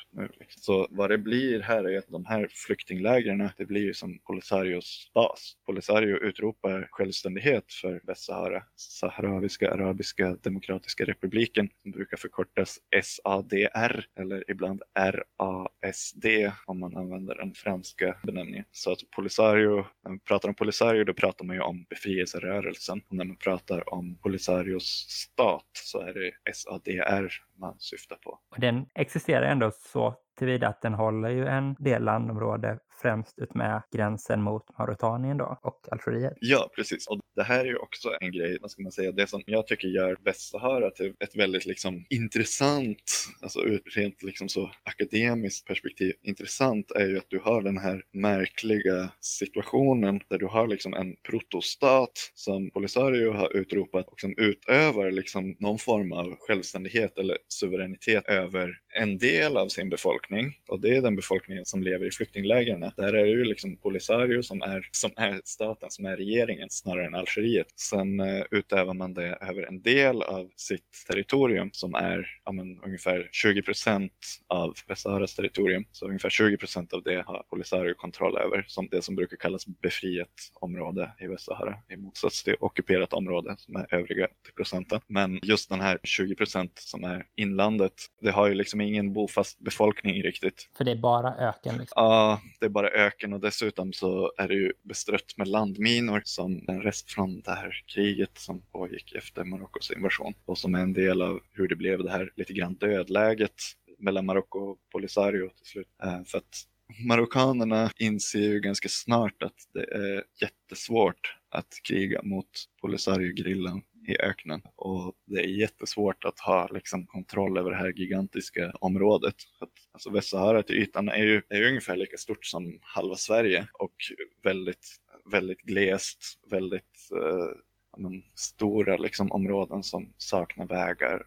S5: så vad det blir här är att de här flyktinglägren, det blir ju som Polisarios bas. Polisario utropar självständighet för Västsahara, Saharaviska Arabiska Demokratiska Republiken, som brukar förkortas SADR eller ibland RASD om man använder den franska benämningen. Så att Polisario, när man pratar om Polisario då pratar man ju om befrielserörelsen och när man pratar om Polisarios stat så är det SADR man syftar på.
S6: Och den existerar ändå så tillvida att den håller ju en del landområde främst utmed gränsen mot Mauritanien då och Algeriet.
S5: Ja, precis. Och det här är ju också en grej, vad ska man säga, det som jag tycker gör Västsahara till ett väldigt liksom intressant, alltså ur rent liksom så akademiskt perspektiv, intressant är ju att du har den här märkliga situationen där du har liksom en protostat som Polisario har utropat och som utövar liksom någon form av självständighet eller suveränitet över en del av sin befolkning och det är den befolkningen som lever i flyktinglägren. Där är det ju liksom Polisario som är, som är staten, som är regeringen snarare än Algeriet. Sen uh, utövar man det över en del av sitt territorium som är ja, men, ungefär 20 procent av Västsaharas territorium. Så ungefär 20 procent av det har Polisario kontroll över, som det som brukar kallas befriat område i Västsahara i motsats till ockuperat område som är övriga procenten. Men just den här 20 procent som är inlandet, det har ju liksom ingen bofast befolkning riktigt.
S6: För det är bara öken? Liksom.
S5: Ja, det är bara öken och dessutom så är det ju bestrött med landminor som en rest från det här kriget som pågick efter Marockos invasion och som är en del av hur det blev det här lite grann dödläget mellan Marocko och Polisario till slut. Eh, för att marockanerna inser ju ganska snart att det är jättesvårt att kriga mot Polisario-grillan i öknen och det är jättesvårt att ha liksom, kontroll över det här gigantiska området. Att, alltså Västsahara till ytan är ju, är ju ungefär lika stort som halva Sverige och väldigt, väldigt glest, väldigt eh, men, stora liksom, områden som saknar vägar.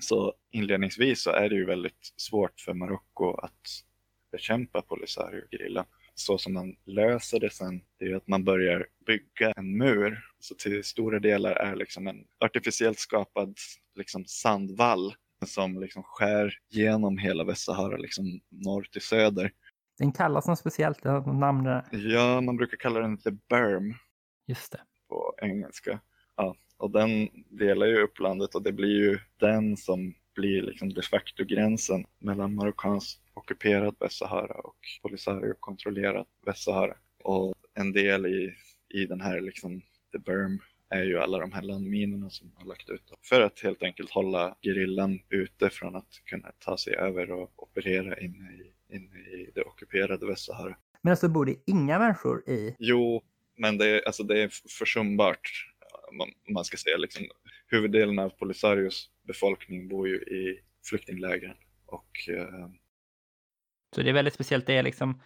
S5: Så inledningsvis så är det ju väldigt svårt för Marocko att bekämpa Polisario-gerillan så som man löser det sen, det är att man börjar bygga en mur. Så till stora delar är liksom en artificiellt skapad liksom sandvall som liksom skär genom hela Västsahara, liksom norr till söder.
S6: Den kallas något speciellt, namn
S5: Ja, man brukar kalla den the berm.
S6: Just det.
S5: På engelska. Ja, och den delar ju upp landet och det blir ju den som blir liksom de facto gränsen mellan marockansk ockuperat Västsahara och Polisario kontrollerat Västsahara. Och en del i, i den här liksom the berm är ju alla de här landminorna som har lagt ut för att helt enkelt hålla gerillan ute från att kunna ta sig över och operera inne i, inne i det ockuperade Västsahara.
S6: Men alltså bor det inga människor i?
S5: Jo, men det är, alltså det är försumbart. Man, man ska säga liksom, huvuddelen av Polisarios befolkning bor ju i flyktinglägren och eh,
S6: så det är väldigt speciellt. Det är liksom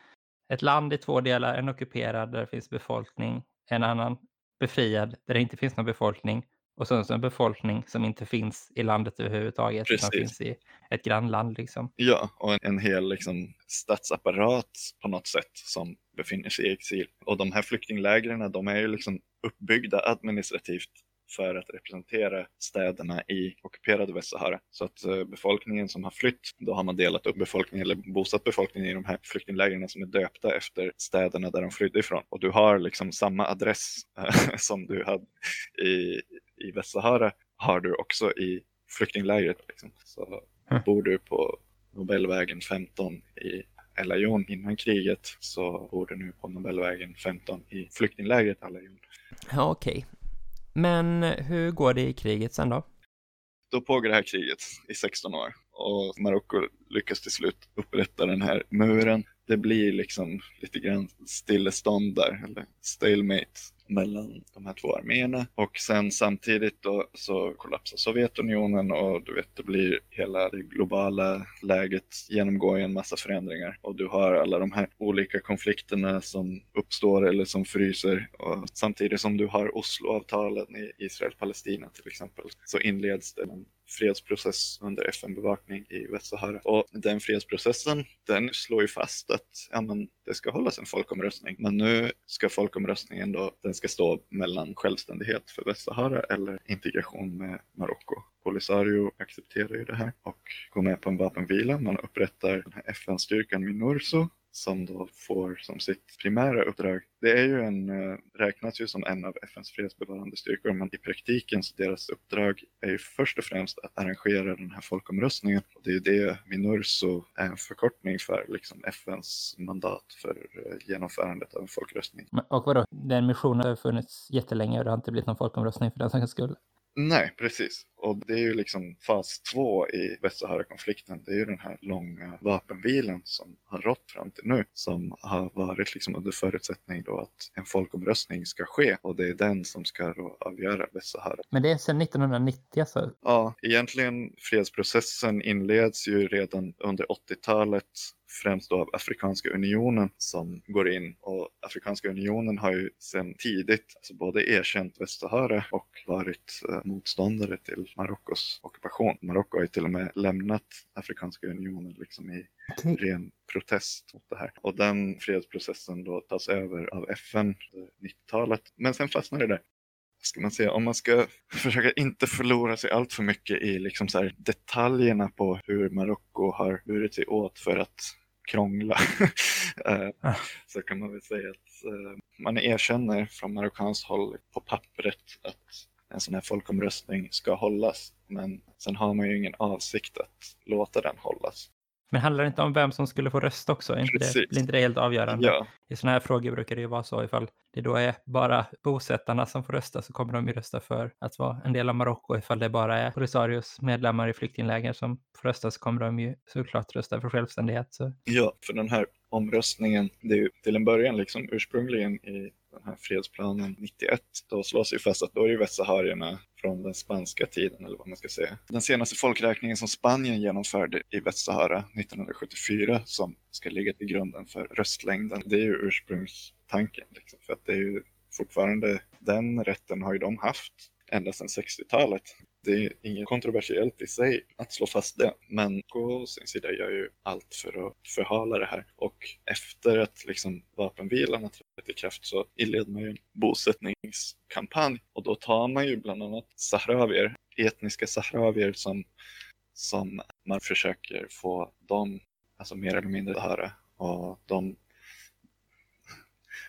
S6: ett land i två delar, en ockuperad där det finns befolkning, en annan befriad där det inte finns någon befolkning och sen så en befolkning som inte finns i landet överhuvudtaget, Precis. utan finns i ett grannland. Liksom.
S5: Ja, och en, en hel liksom, statsapparat på något sätt som befinner sig i exil. Och de här flyktinglägren, de är ju liksom uppbyggda administrativt för att representera städerna i ockuperade Västsahara. Så att eh, befolkningen som har flytt, då har man delat upp befolkningen eller bosatt befolkningen i de här flyktinglägren som är döpta efter städerna där de flydde ifrån. Och du har liksom samma adress eh, som du hade i, i Västsahara har du också i flyktinglägret. Liksom. Så bor du på Nobelvägen 15 i El Ayun innan kriget så bor du nu på Nobelvägen 15 i flyktinglägret El Ayun.
S6: Ja, okej. Men hur går det i kriget sen då?
S5: Då pågår det här kriget i 16 år och Marocko lyckas till slut upprätta den här muren. Det blir liksom lite grann stillestånd där, eller stalemate mellan de här två arméerna. Och sen samtidigt då så kollapsar Sovjetunionen och du vet det blir hela det globala läget genomgår en massa förändringar. Och du har alla de här olika konflikterna som uppstår eller som fryser. Och samtidigt som du har Osloavtalen i Israel-Palestina till exempel så inleds det en fredsprocess under FN-bevakning i Västsahara. Och den fredsprocessen, den slår ju fast att ja, men, det ska hållas en folkomröstning. Men nu ska folkomröstningen då, den ska stå mellan självständighet för Västsahara eller integration med Marocko. Polisario accepterar ju det här och går med på en vapenvila. Man upprättar den här FN-styrkan Minurso som då får som sitt primära uppdrag. Det är ju en, eh, räknas ju som en av FNs fredsbevarande styrkor, men i praktiken så deras uppdrag är ju först och främst att arrangera den här folkomröstningen. Och det är ju det Minurso är en förkortning för, liksom FNs mandat för eh, genomförandet av en folkomröstning.
S6: Och vadå, den missionen har funnits jättelänge och det har inte blivit någon folkomröstning för den sakens skull.
S5: Nej, precis. Och det är ju liksom fas två i Västsahara-konflikten. Det är ju den här långa vapenvilan som har rått fram till nu. Som har varit liksom under förutsättning då att en folkomröstning ska ske. Och det är den som ska då avgöra Västsahara.
S6: Men det är sedan 1990 alltså.
S5: Ja, egentligen fredsprocessen inleds ju redan under 80-talet främst då av Afrikanska unionen som går in och Afrikanska unionen har ju sedan tidigt alltså både erkänt Västsahara och varit eh, motståndare till Marockos ockupation. Marocko har ju till och med lämnat Afrikanska unionen liksom i ren protest mot det här. Och den fredsprocessen då tas över av FN under 90-talet. Men sen fastnar det där ska man säga, om man ska försöka inte förlora sig allt för mycket i liksom så detaljerna på hur Marocko har burit sig åt för att krångla eh,
S6: Ah.
S5: så kan man väl säga att eh, man erkänner från marockanskt håll på pappret att en sån här folkomröstning ska hållas. Men sen har man ju ingen avsikt att låta den hållas.
S6: Men handlar det inte om vem som skulle få rösta också? Inte det, blir inte det helt avgörande?
S5: Ja,
S6: I sådana här frågor brukar det ju vara så ifall det då är bara bosättarna som får rösta så kommer de ju rösta för att vara en del av Marocko. Ifall det bara är Polisarios medlemmar i flyktingläger som får rösta så kommer de ju såklart rösta för självständighet. Så.
S5: Ja, för den här omröstningen, det är ju till en början liksom ursprungligen i den här fredsplanen 91, då slås ju fast att då är det västsaharierna från den spanska tiden, eller vad man ska säga. Den senaste folkräkningen som Spanien genomförde i Västsahara 1974, som ska ligga till grunden för röstlängden, det är ju ursprungstanken. Liksom, för att det är ju fortfarande, den rätten har ju de haft ända sedan 60-talet. Det är inget kontroversiellt i sig att slå fast det, men på sin sida gör ju allt för att förhala det här. Och efter att liksom vapenvilan har trätt i kraft så inleder man ju en bosättningskampanj och då tar man ju bland annat sahrawier, etniska sahrawier som, som man försöker få dem, alltså mer eller mindre höra och de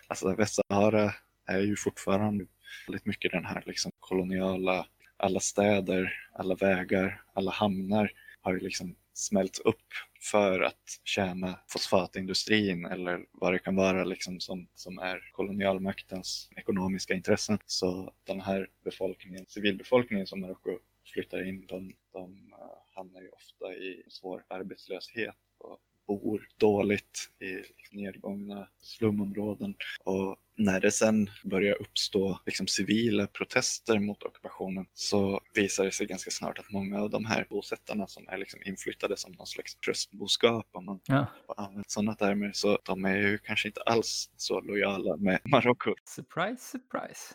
S5: Alltså Västsahara är ju fortfarande väldigt mycket den här liksom koloniala, alla städer, alla vägar, alla hamnar har ju liksom smält upp för att tjäna fosfatindustrin eller vad det kan vara liksom som, som är kolonialmaktens ekonomiska intressen. Så den här befolkningen, civilbefolkningen som Marocko flyttar in, de, de eh, hamnar ju ofta i svår arbetslöshet och bor dåligt i nedgångna slumområden. Och när det sen börjar uppstå liksom civila protester mot ockupationen så visar det sig ganska snart att många av de här bosättarna som är liksom inflyttade som någon slags tröstboskap om man
S6: Ja.
S5: använder sådana termer så de är ju kanske inte alls så lojala med Marocko.
S6: Surprise, surprise.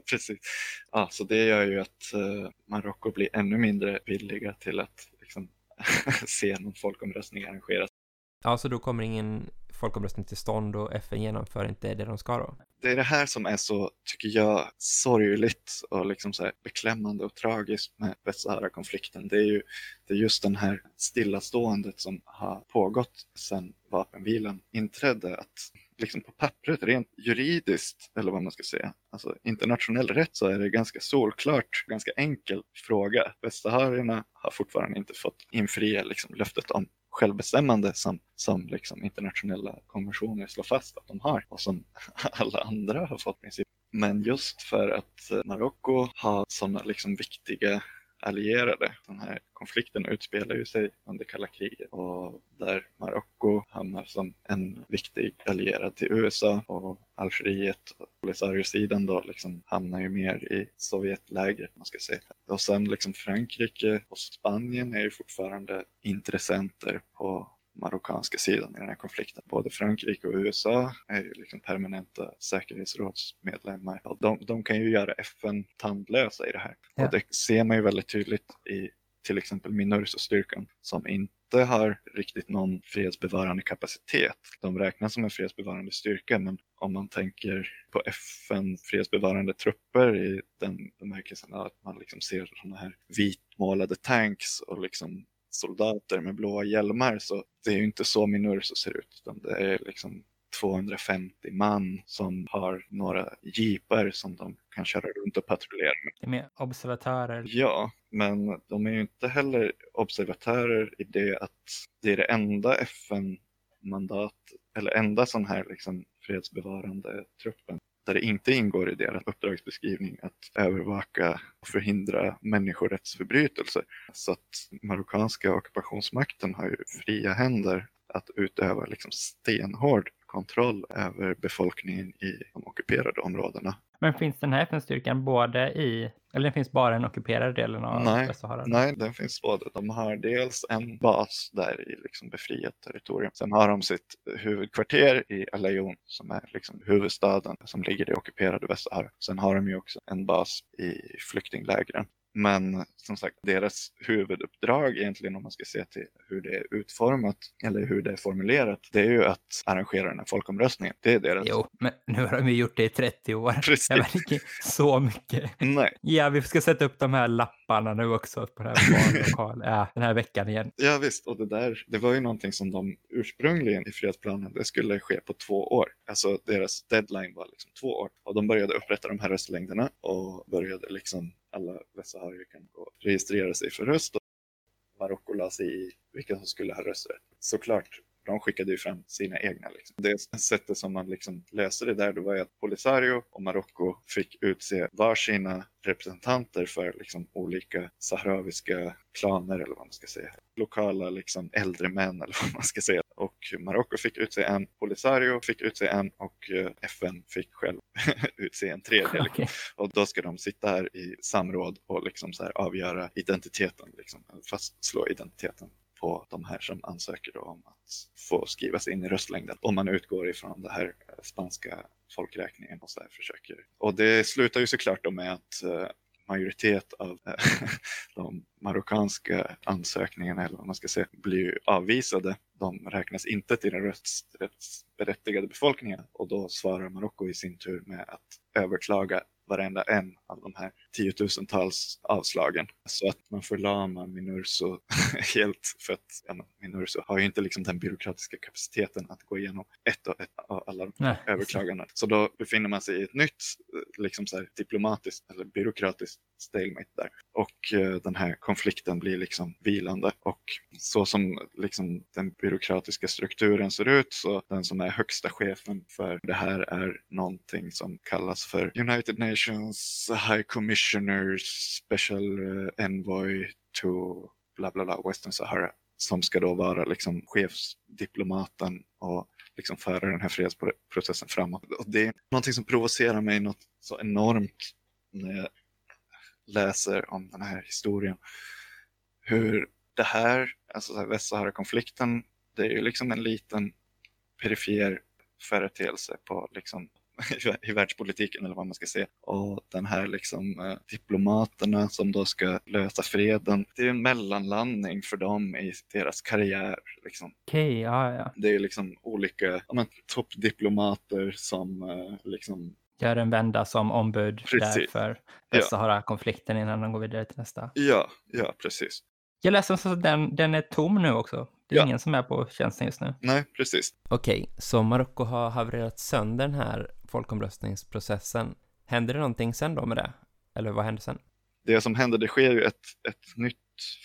S5: Precis. Ja, så det gör ju att eh, Marocko blir ännu mindre villiga till att liksom, se någon folkomröstning arrangeras.
S6: Ja, så då kommer ingen folkomröstning till stånd och FN genomför inte det de ska då?
S5: Det är det här som är så, tycker jag, sorgligt och liksom så här beklämmande och tragiskt med Västsahara-konflikten. Det är ju det är just den här stillaståendet som har pågått sedan vapenvilan inträdde. Att liksom på pappret, rent juridiskt, eller vad man ska säga, alltså internationell rätt så är det ganska solklart, ganska enkel fråga. Västsaharierna har fortfarande inte fått infria liksom, löftet om självbestämmande som, som liksom internationella konventioner slår fast att de har och som alla andra har fått princip. Men just för att Marocko har sådana liksom viktiga allierade. Den här konflikten utspelar ju sig under kalla kriget och där Marocko hamnar som en viktig allierad till USA och Algeriet och Polisario-sidan då liksom hamnar ju mer i Sovjetlägret man ska säga. Och sen liksom Frankrike och Spanien är ju fortfarande intressenter på marockanska sidan i den här konflikten. Både Frankrike och USA är ju liksom permanenta säkerhetsrådsmedlemmar. De, de kan ju göra FN tandlösa i det här. Ja. Och det ser man ju väldigt tydligt i till exempel Minurso-styrkan som inte har riktigt någon fredsbevarande kapacitet. De räknas som en fredsbevarande styrka men om man tänker på FN fredsbevarande trupper i den bemärkelsen att man liksom ser sådana här vitmålade tanks och liksom soldater med blåa hjälmar så det är ju inte så Minurso ser ut utan det är liksom 250 man som har några jeepar som de kan köra runt och patrullera med.
S6: Det är mer observatörer?
S5: Ja, men de är ju inte heller observatörer i det att det är det enda FN-mandat eller enda sån här liksom fredsbevarande truppen där det inte ingår i deras uppdragsbeskrivning att övervaka och förhindra människorättsförbrytelser. Så att marockanska ockupationsmakten har ju fria händer att utöva liksom stenhård kontroll över befolkningen i de ockuperade områdena.
S6: Men finns den här FN-styrkan både i, eller den finns bara i den ockuperade delen av
S5: nej,
S6: Västsahara?
S5: Nej, den finns både. De har dels en bas där i liksom befriat territorium. Sen har de sitt huvudkvarter i Alayoun som är liksom huvudstaden som ligger i ockuperade Västsahara. Sen har de ju också en bas i flyktinglägren. Men som sagt, deras huvuduppdrag egentligen om man ska se till hur det är utformat eller hur det är formulerat, det är ju att arrangera den här folkomröstningen. Det är deras.
S6: Jo, men nu har de ju gjort det i 30 år.
S5: Precis.
S6: Jag märker så mycket.
S5: Nej.
S6: Ja, vi ska sätta upp de här lapparna nu också på den här lokalen, ja, den här veckan igen.
S5: Ja, visst, och det där, det var ju någonting som de ursprungligen i fredsplanen, det skulle ske på två år. Alltså deras deadline var liksom två år och de började upprätta de här röstlängderna och började liksom alla västsaharier kan gå registrera sig för röst. Och Marocko la sig i vilka som skulle ha rösträtt. Såklart, de skickade ju fram sina egna. Liksom. Det sättet som man liksom löste det där, det var ju att Polisario och Marocko fick utse varsina representanter för liksom olika sahrawiska klaner eller vad man ska säga. Lokala liksom äldre män eller vad man ska säga. Och Marocko fick utse en, Polisario fick utse en och eh, FN fick själv utse en tredje. Okay. Och då ska de sitta här i samråd och liksom så här avgöra identiteten, liksom, fastslå identiteten på de här som ansöker om att få skrivas in i röstlängden. Om man utgår ifrån det här spanska folkräkningen och så här försöker. Och det slutar ju såklart då med att eh, majoritet av eh, de marockanska ansökningarna eller vad man ska säga blir avvisade. De räknas inte till den rösträttsberättigade befolkningen och då svarar Marocko i sin tur med att överklaga varenda en av de här tiotusentals avslagen. Så att man förlamar Minurso helt för att ja, Minurso har ju inte liksom den byråkratiska kapaciteten att gå igenom ett och ett av alla de överklaganden. Så då befinner man sig i ett nytt liksom så här, diplomatiskt eller byråkratiskt stalemate där. Och eh, den här konflikten blir liksom vilande. Och så som liksom den byråkratiska strukturen ser ut så den som är högsta chefen för det här är någonting som kallas för United Nations High Commissioner Special eh, Envoy to bla bla bla Western Sahara som ska då vara liksom chefsdiplomaten och liksom föra den här fredsprocessen framåt. Och det är någonting som provocerar mig något så enormt när jag läser om den här historien. Hur det här, alltså Västsahara-konflikten, det är ju liksom en liten perifer företeelse på liksom i världspolitiken eller vad man ska säga. Och den här liksom eh, diplomaterna som då ska lösa freden. Det är en mellanlandning för dem i deras karriär. Liksom.
S6: Okay, ja, ja.
S5: Det är liksom olika ja, toppdiplomater som eh, liksom
S6: gör en vända som ombud där för Västsahara-konflikten innan de går vidare till nästa.
S5: Ja, ja precis.
S6: Jag läste att den, den är tom nu också. Det är ja. ingen som är på tjänsten just nu.
S5: Nej, precis.
S6: Okej, så Marocko har havererat sönder den här folkomröstningsprocessen. Händer det någonting sen då med det? Eller vad händer sen?
S5: Det som händer, det sker ju ett, ett nytt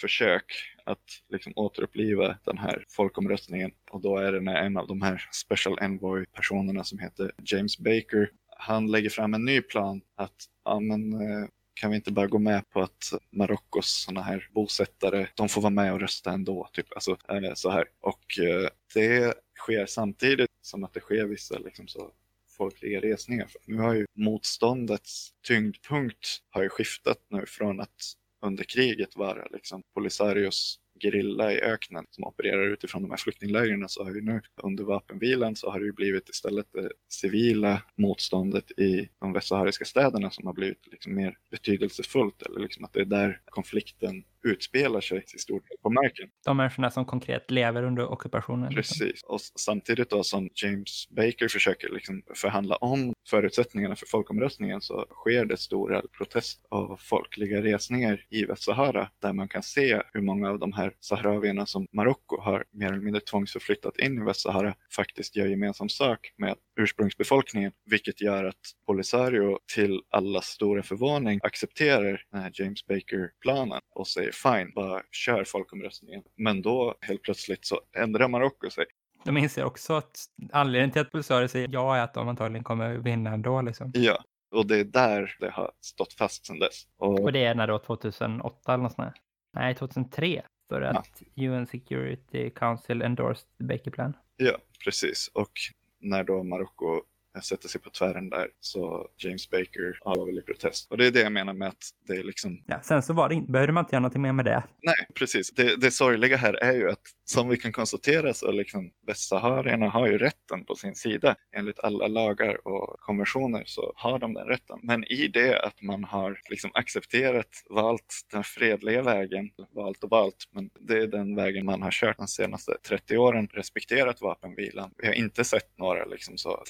S5: försök att liksom återuppliva den här folkomröstningen och då är det när en av de här Special Envoy-personerna som heter James Baker, han lägger fram en ny plan att ja, men, eh, kan vi inte bara gå med på att Marockos sådana här bosättare, de får vara med och rösta ändå, typ alltså eh, så här. Och eh, det sker samtidigt som att det sker vissa liksom så folkliga resningar. För nu har ju motståndets tyngdpunkt har ju skiftat nu från att under kriget vara liksom Polisarios gerilla i öknen som opererar utifrån de här flyktinglägren så har ju nu under vapenvilan så har det ju blivit istället det civila motståndet i de västsahariska städerna som har blivit liksom mer betydelsefullt eller liksom att det är där konflikten utspelar sig till stor del på marken.
S6: De människorna som konkret lever under ockupationen.
S5: Liksom. Precis, liksom. och samtidigt då som James Baker försöker liksom förhandla om förutsättningarna för folkomröstningen så sker det stora protest och folkliga resningar i Västsahara där man kan se hur många av de här sahrawierna som Marocko har mer eller mindre tvångsförflyttat in i Västsahara faktiskt gör gemensam sak med ursprungsbefolkningen, vilket gör att Polisario till allas stora förvåning accepterar den här James Baker-planen och säger fine, bara kör folkomröstningen. Men då helt plötsligt så ändrar Marocko sig.
S6: De inser också att anledningen till att Polisario säger ja är att de antagligen kommer vinna ändå. Liksom.
S5: Ja, och det är där det har stått fast sedan dess.
S6: Och, och det är när då 2008 eller något sånt där? Nej, 2003 står det ja. att UN Security Council endorsed Baker Plan.
S5: Ja, precis. Och när då Marocko sätter sig på tvären där så James Baker var väl i protest. Och det är det jag menar med att det är liksom...
S6: Ja, sen så var det inte, behövde man inte göra någonting mer med det.
S5: Nej, precis. Det, det sorgliga här är ju att som vi kan konstatera så liksom västsaharierna har ju rätten på sin sida. Enligt alla lagar och konventioner så har de den rätten. Men i det att man har liksom accepterat, valt den fredliga vägen, valt och valt, men det är den vägen man har kört de senaste 30 åren, respekterat vapenvilan. Vi har inte sett några liksom så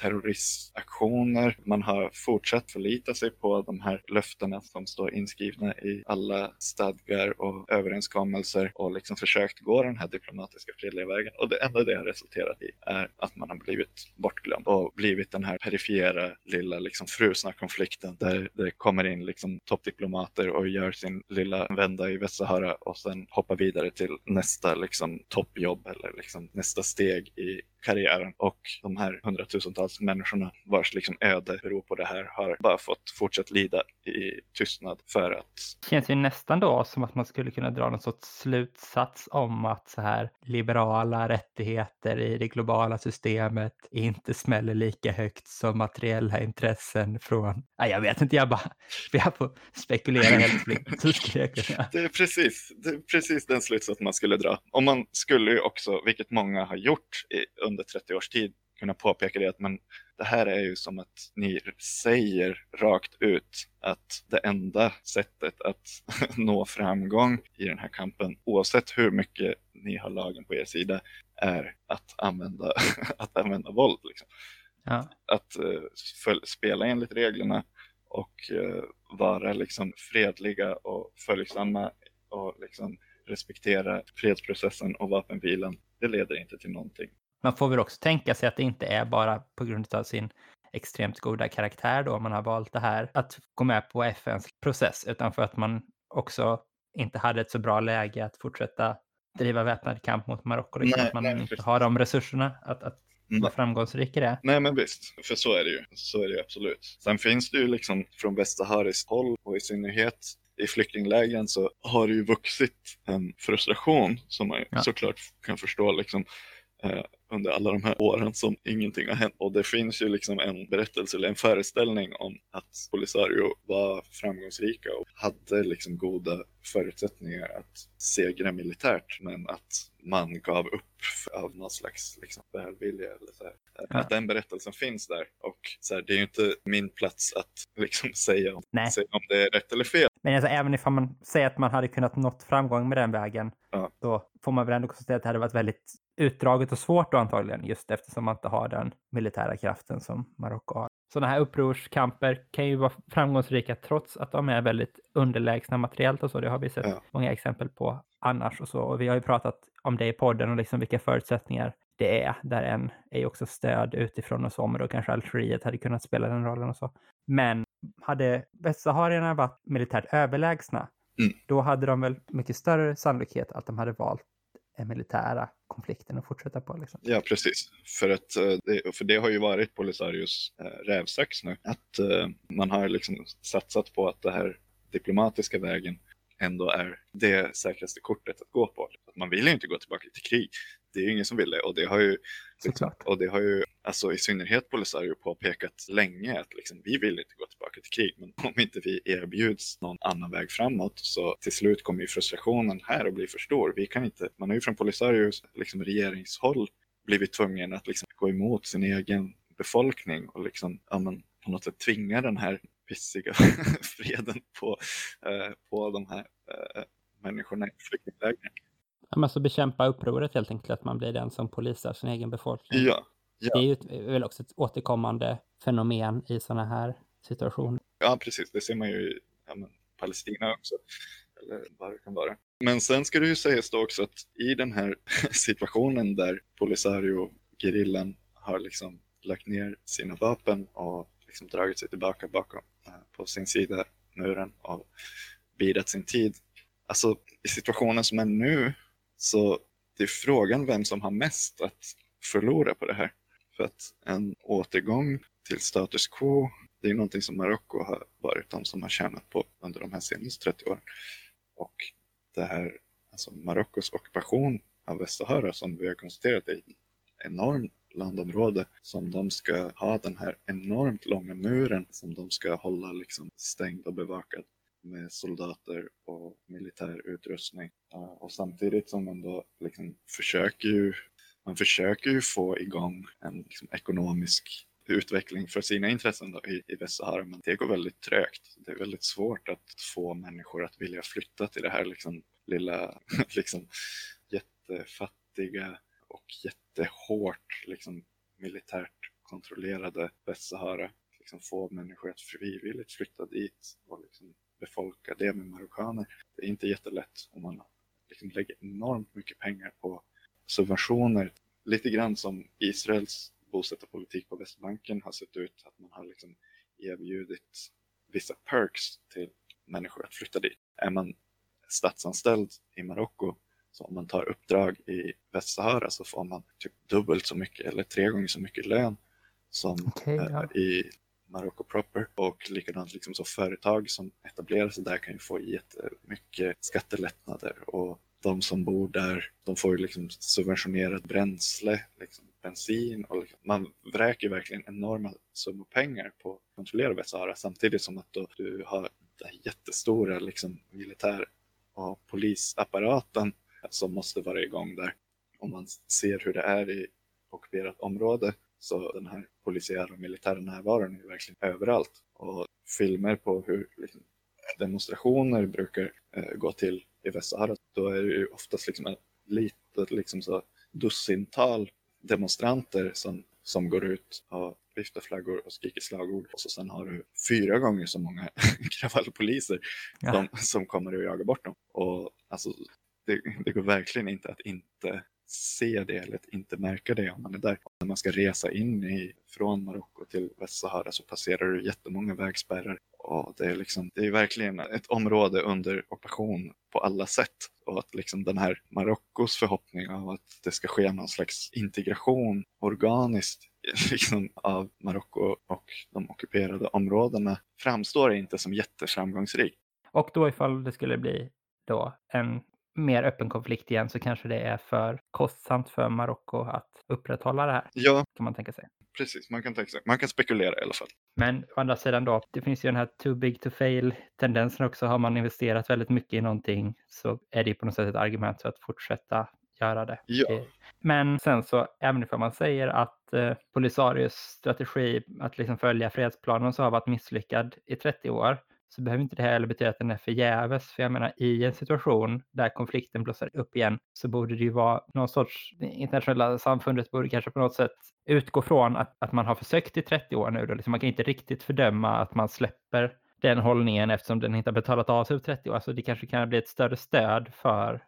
S5: aktioner. Man har fortsatt förlita sig på de här löftena som står inskrivna i alla stadgar och överenskommelser och liksom försökt gå den här diplomatiska fredliga vägen. Och det enda det har resulterat i är att man har blivit bortglömd och blivit den här perifera lilla liksom frusna konflikten där det kommer in liksom toppdiplomater och gör sin lilla vända i Västsahara och sen hoppar vidare till nästa liksom toppjobb eller liksom nästa steg i karriären och de här hundratusentals människorna vars liksom öde beror på det här har bara fått fortsätta lida i tystnad för att...
S6: Det känns ju nästan då som att man skulle kunna dra någon sorts slutsats om att så här liberala rättigheter i det globala systemet inte smäller lika högt som materiella intressen från... Nej, jag vet inte, jag bara... Jag får spekulera helt fritt.
S5: det, är precis, det är precis den slutsats man skulle dra. Och man skulle ju också, vilket många har gjort under 30 års tid, kunna påpeka det att men det här är ju som att ni säger rakt ut att det enda sättet att nå framgång i den här kampen, oavsett hur mycket ni har lagen på er sida, är att använda, att använda våld. Liksom. Ja. Att uh, spela enligt reglerna och uh, vara liksom fredliga och följsamma och liksom respektera fredsprocessen och vapenvilan. Det leder inte till någonting
S6: man får väl också tänka sig att det inte är bara på grund av sin extremt goda karaktär då man har valt det här att gå med på FNs process, utan för att man också inte hade ett så bra läge att fortsätta driva väpnad kamp mot Marocko. Liksom, att man nej, inte har de resurserna att, att vara framgångsrik i det.
S5: Nej men visst, för så är det ju. Så är det ju absolut. Sen finns det ju liksom från västsahariskt håll och i synnerhet i flyktinglägren så har det ju vuxit en frustration som man ja. såklart kan förstå liksom, eh, under alla de här åren som ingenting har hänt. Och det finns ju liksom en berättelse eller en föreställning om att Polisario var framgångsrika och hade liksom goda förutsättningar att segra militärt men att man gav upp av någon slags liksom, välvilja. Eller så här. Att den berättelsen finns där och så här, det är ju inte min plats att liksom säga om, säga om det är rätt eller fel.
S6: Men alltså, även ifall man säger att man hade kunnat nått framgång med den vägen,
S5: Ja.
S6: då får man väl ändå konstatera att det hade varit väldigt utdraget och svårt då antagligen, just eftersom man inte har den militära kraften som Marocko har. Sådana här upprorskamper kan ju vara framgångsrika trots att de är väldigt underlägsna materiellt och så. Det har vi sett
S5: Ja.
S6: många exempel på annars och så. Och vi har ju pratat om det i podden och liksom vilka förutsättningar det är. Där en är också stöd utifrån och så, men då kanske Algeriet hade kunnat spela den rollen och så. Men hade västsaharierna varit militärt överlägsna,
S5: Mm.
S6: då hade de väl mycket större sannolikhet att de hade valt den militära konflikten att fortsätta på. Liksom.
S5: Ja, precis. För, att, eh, för det har ju varit Polisarios eh, rävsax nu. Att eh, man har liksom satsat på att det här diplomatiska vägen ändå är det säkraste kortet att gå på. Man vill ju inte gå tillbaka till krig. Det är ju ingen som vill det. Och det har ju, liksom, och det har ju alltså, i synnerhet Polisario påpekat länge att liksom, vi vill inte gå tillbaka till krig. Men om inte vi erbjuds någon annan väg framåt så till slut kommer ju frustrationen här att bli för stor. Vi kan inte, man har ju från Polisarios liksom, regeringshåll blivit tvungen att liksom, gå emot sin egen befolkning och liksom, ja, men, på något sätt tvinga den här pissiga freden på, eh, på de här eh, människorna i flyktinglägren.
S6: Ja, men så bekämpa upproret helt enkelt, att man blir den som polisar sin egen befolkning.
S5: Ja,
S6: Det är ju ett, väl också ett återkommande fenomen i sådana här situationer.
S5: ja, precis. Det ser man ju i ja, men, Palestina också. Eller vad det kan vara. Men sen ska det ju sägas då också att i den här situationen där Polisario-gerillan har liksom lagt ner sina vapen och liksom dragit sig tillbaka bakom eh, på sin sida muren och bidat sin tid. Alltså i situationen som är nu så det är frågan vem som har mest att förlora på det här. För att en återgång till status quo, det är någonting som Marocko har varit de som har tjänat på under de här senaste 30 åren. Och det här, alltså Marockos ockupation av Västsahara som vi har konstaterat är ett enormt landområde som de ska ha den här enormt långa muren som de ska hålla liksom stängd och bevakad med soldater och militär utrustning. Eh, och samtidigt som man då liksom försöker ju, man försöker ju få igång en liksom ekonomisk utveckling för sina intressen då i, i Västsahara, men det går väldigt trögt. Det är väldigt svårt att få människor att vilja flytta till det här liksom lilla, liksom jättefattiga och jättehårt liksom militärt kontrollerade Västsahara. Liksom få människor att frivilligt flytta dit och liksom befolka det med marockaner. Det är inte jättelätt om man liksom lägger enormt mycket pengar på subventioner. Lite grann som Israels bosättarpolitik på Västbanken har sett ut. Att man har liksom erbjudit vissa perks till människor att flytta dit. Är man statsanställd i Marocko så om man tar uppdrag i Västsahara så får man typ dubbelt så mycket eller tre gånger så mycket lön som
S6: Okej,
S5: eh,
S6: ja.
S5: i Marocko proper. Och likadant liksom så företag som etablerar sig där kan ju få jättemycket eh, skattelättnader och de som bor där, de får ju liksom subventionerat bränsle, liksom bensin och liksom, man vräker verkligen enorma summor pengar på att kontrollera Västsahara samtidigt som att då du har den här jättestora liksom militär och polisapparaten som måste vara igång där. Om man ser hur det är i ockuperat område så den här polisiära och militära närvaron är verkligen överallt. Och filmer på hur liksom, demonstrationer brukar eh, gå till i Västsahara, då är det ju oftast liksom ett litet liksom så, dussintal demonstranter som, som går ut och viftar flaggor och skriker slagord. Och så sen har du fyra gånger så många kravallpoliser
S6: Ja.
S5: de, som kommer och jagar bort dem. Och alltså, det, det går verkligen inte att inte se det eller inte märka det om man är där. När man ska resa in i, från Marocko till Västsahara så passerar du jättemånga vägspärrar. Och det är, liksom, det är verkligen ett område under ockupation på alla sätt. Och att liksom den här Marockos förhoppning av att det ska ske någon slags integration organiskt liksom, av Marocko och de ockuperade områdena framstår inte som jätteframgångsrik.
S6: Och då ifall det skulle bli då en mer öppen konflikt igen så kanske det är för kostsamt för Marocko att upprätthålla det här,
S5: Ja,
S6: kan man tänka sig.
S5: precis. Man kan tänka sig. Man kan spekulera i alla fall.
S6: Men å andra sidan då, det finns ju den här too big to fail tendensen också. Har man investerat väldigt mycket i någonting så är det på något sätt ett argument för att fortsätta göra det.
S5: Ja.
S6: Det- Men sen så, även om man säger att eh, Polisarios strategi att liksom följa fredsplanen så har varit misslyckad i 30 år, så behöver inte det heller betyda att den är förgäves. För jag menar, i en situation där konflikten blossar upp igen så borde det ju vara någon sorts, internationella samfundet borde kanske på något sätt utgå från att, att man har försökt i 30 år nu. Då. Liksom man kan inte riktigt fördöma att man släpper den hållningen eftersom den inte har betalat av sig i 30 år. Så det kanske kan bli ett större stöd för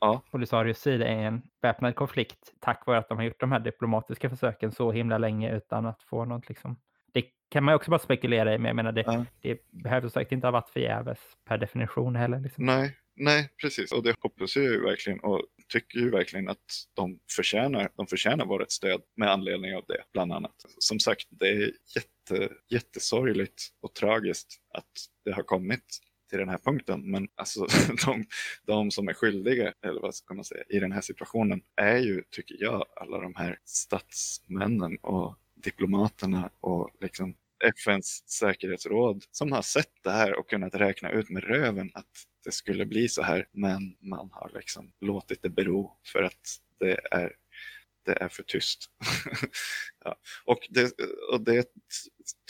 S5: Ja.
S6: Polisarios sida i en väpnad konflikt tack vare att de har gjort de här diplomatiska försöken så himla länge utan att få något liksom. Kan man också bara spekulera i, men jag menar det,
S5: Ja.
S6: det behöver säkert inte ha varit förgäves per definition heller. Liksom.
S5: Nej, nej, precis. Och det hoppas jag ju verkligen och tycker ju verkligen att de förtjänar, de förtjänar vårt stöd med anledning av det, bland annat. Som sagt, det är jätte, jättesorgligt och tragiskt att det har kommit till den här punkten. Men alltså de, de som är skyldiga, eller vad ska man säga, i den här situationen är ju, tycker jag, alla de här statsmännen och diplomaterna och liksom FNs säkerhetsråd som har sett det här och kunnat räkna ut med röven att det skulle bli så här. Men man har liksom låtit det bero för att det är, det är för tyst. ja. och, det, och det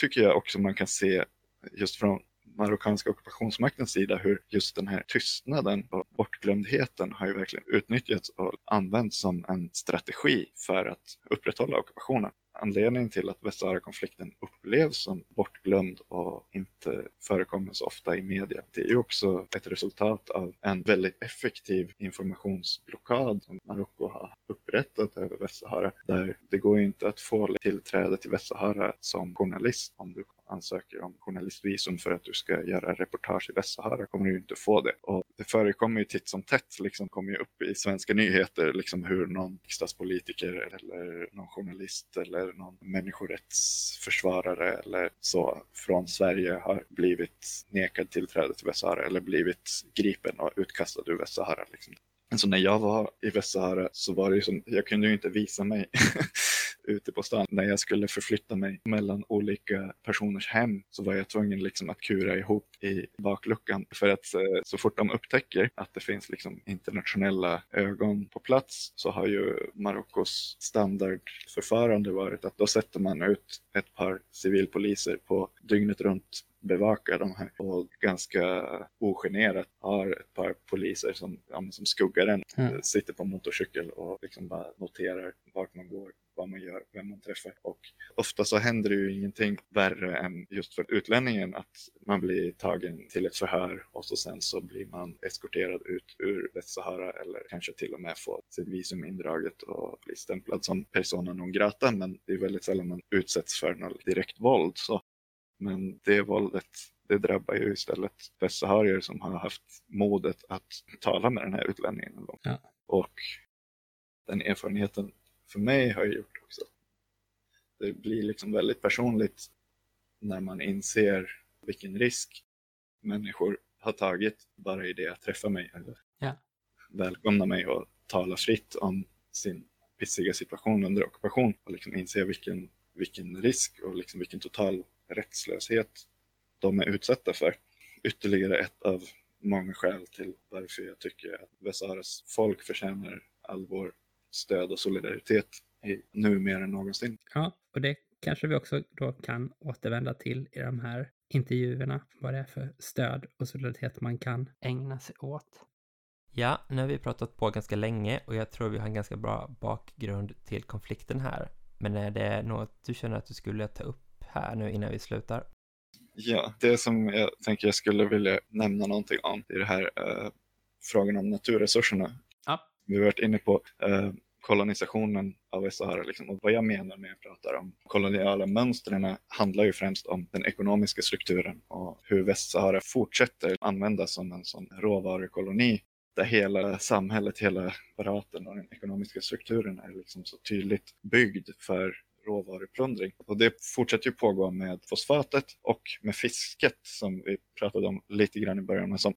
S5: tycker jag också man kan se just från marockanska ockupationsmaktens sida hur just den här tystnaden och bortglömdheten har ju verkligen utnyttjats och använts som en strategi för att upprätthålla ockupationen. Anledningen till att Västsahara-konflikten upplevs som bortglömd och inte förekommer så ofta i media, det är ju också ett resultat av en väldigt effektiv informationsblockad som Marocko har upprättat över Västsahara. Där det går ju inte att få tillträde till Västsahara som journalist om du ansöker om journalistvisum för att du ska göra reportage i Västsahara kommer du ju inte få det. Och det förekommer ju titt som tätt, liksom kommer ju upp i svenska nyheter, liksom hur någon riksdagspolitiker eller någon journalist eller någon människorättsförsvarare eller så från Sverige har blivit nekad tillträde till Västsahara eller blivit gripen och utkastad ur Västsahara. Liksom. Så när jag var i Västsahara så var det ju som, jag kunde ju inte visa mig ute på stan. När jag skulle förflytta mig mellan olika personers hem så var jag tvungen liksom att kura ihop i bakluckan. För att eh, så fort de upptäcker att det finns liksom internationella ögon på plats så har ju Marockos standardförfarande varit att då sätter man ut ett par civilpoliser på dygnet runt bevakar de här och ganska ogenerat har ett par poliser som, ja, som skuggar en,
S7: Mm.
S5: sitter på motorcykel och liksom bara noterar vart man går, vad man gör, vem man träffar. Och ofta så händer det ju ingenting värre än just för utlänningen att man blir tagen till ett förhör och så sen så blir man eskorterad ut ur Västsahara eller kanske till och med får sitt visum indraget och blir stämplad som persona non grata. Men det är väldigt sällan man utsätts för något direkt våld. Så. Men det våldet det drabbar ju istället västsaharier som har haft modet att tala med den här utlänningen.
S7: Ja.
S5: Och den erfarenheten för mig har gjort också. Det blir liksom väldigt personligt när man inser vilken risk människor har tagit bara i det att träffa mig eller
S7: Ja.
S5: välkomna mig och tala fritt om sin pissiga situation under ockupation och liksom inse vilken, vilken risk och liksom vilken total rättslöshet de är utsatta för. Ytterligare ett av många skäl till varför jag tycker att Västsaharas folk förtjänar all vår stöd och solidaritet i, nu mer än någonsin.
S7: Ja, och det kanske vi också då kan återvända till i de här intervjuerna. Vad det är för stöd och solidaritet man kan ägna sig åt.
S6: Ja, nu har vi pratat på ganska länge och jag tror vi har en ganska bra bakgrund till konflikten här. Men är det något du känner att du skulle ta upp här nu innan vi slutar?
S5: Ja, det som jag tänker jag skulle vilja nämna någonting om är det här eh, frågan om naturresurserna. Vi har varit inne på eh, kolonisationen av Västsahara liksom, och vad jag menar när jag pratar om koloniala mönstren handlar ju främst om den ekonomiska strukturen och hur Västsahara fortsätter användas som en sån råvarukoloni där hela samhället, hela apparaten och den ekonomiska strukturen är liksom så tydligt byggd för råvaruplundring. Och det fortsätter ju pågå med fosfatet och med fisket som vi pratade om lite grann i början, men som,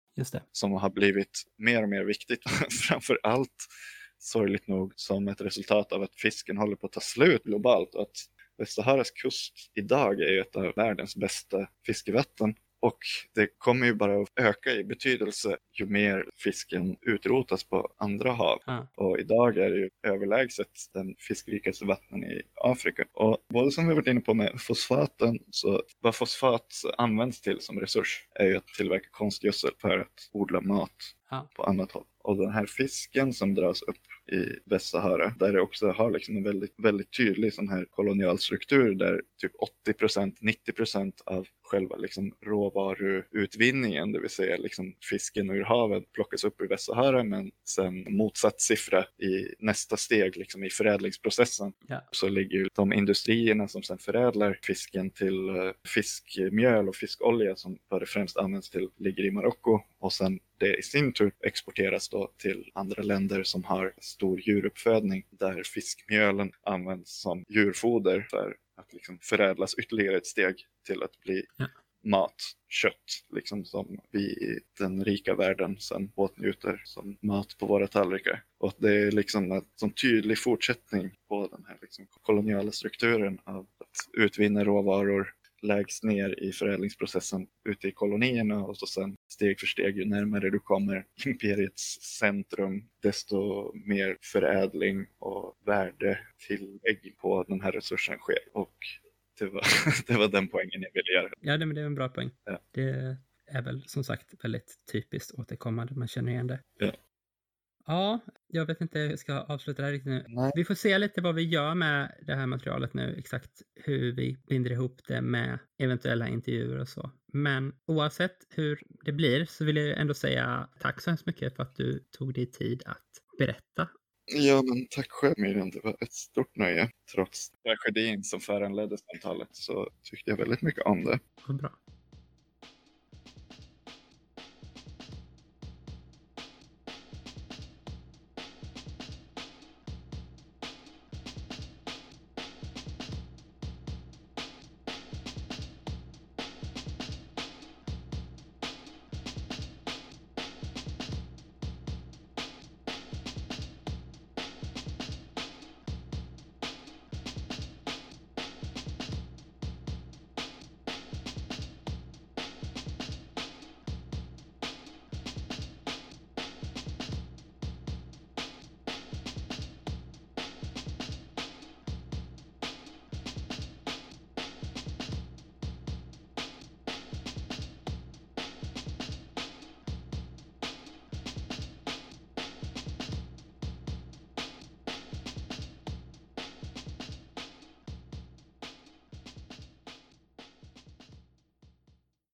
S5: som har blivit mer och mer viktigt. Framför allt, sorgligt nog, som ett resultat av att fisken håller på att ta slut globalt och att Västsaharas kust idag är ett av världens bästa fiskevatten. Och det kommer ju bara att öka i betydelse ju mer fisken utrotas på andra hav.
S7: Ja.
S5: Och idag är det ju överlägset den fiskrikaste vattnen i Afrika. Och både som vi varit inne på med fosfaten, så vad fosfat används till som resurs är ju att tillverka konstgödsel för att odla mat
S7: Ja.
S5: på annat håll. Och den här fisken som dras upp i Västsahara, där det också har liksom en väldigt, väldigt tydlig sån här kolonial struktur där typ 80% 90% av själva liksom råvaruutvinningen, det vill säga liksom fisken ur havet plockas upp ur Västsahara men sen motsatt siffra i nästa steg liksom i förädlingsprocessen
S7: Ja.
S5: så ligger de industrierna som sen förädlar fisken till eh, fiskmjöl och fiskolja som för det främst används till ligger i Marocko och sen det i sin tur exporteras då till andra länder som har stor djuruppfödning där fiskmjölen används som djurfoder för att liksom förädlas ytterligare ett steg till att bli
S7: Ja.
S5: mat, kött, liksom som vi i den rika världen sen åtnjuter som mat på våra tallrikar. Och det är liksom en sån tydlig fortsättning på den här liksom koloniala strukturen av att utvinna råvaror lägst ner i förädlingsprocessen ute i kolonierna och så sen steg för steg ju närmare du kommer imperiets centrum desto mer förädling och värdetillägg på den här resursen sker. Och det var, det var den poängen jag ville göra.
S7: Ja, det, men det är en bra poäng.
S5: Ja.
S7: Det är väl som sagt väldigt typiskt återkommande. Man känner igen det.
S5: Ja.
S7: Ja, jag vet inte hur jag ska avsluta det här riktigt nu.
S5: Nej.
S7: Vi får se lite vad vi gör med det här materialet nu, exakt hur vi binder ihop det med eventuella intervjuer och så. Men oavsett hur det blir så vill jag ändå säga tack så hemskt mycket för att du tog dig tid att berätta.
S5: Ja, men tack själv Miriam. Det var ett stort nöje. Trots tragedin som föranledde samtalet så tyckte jag väldigt mycket om det.
S7: Vad bra.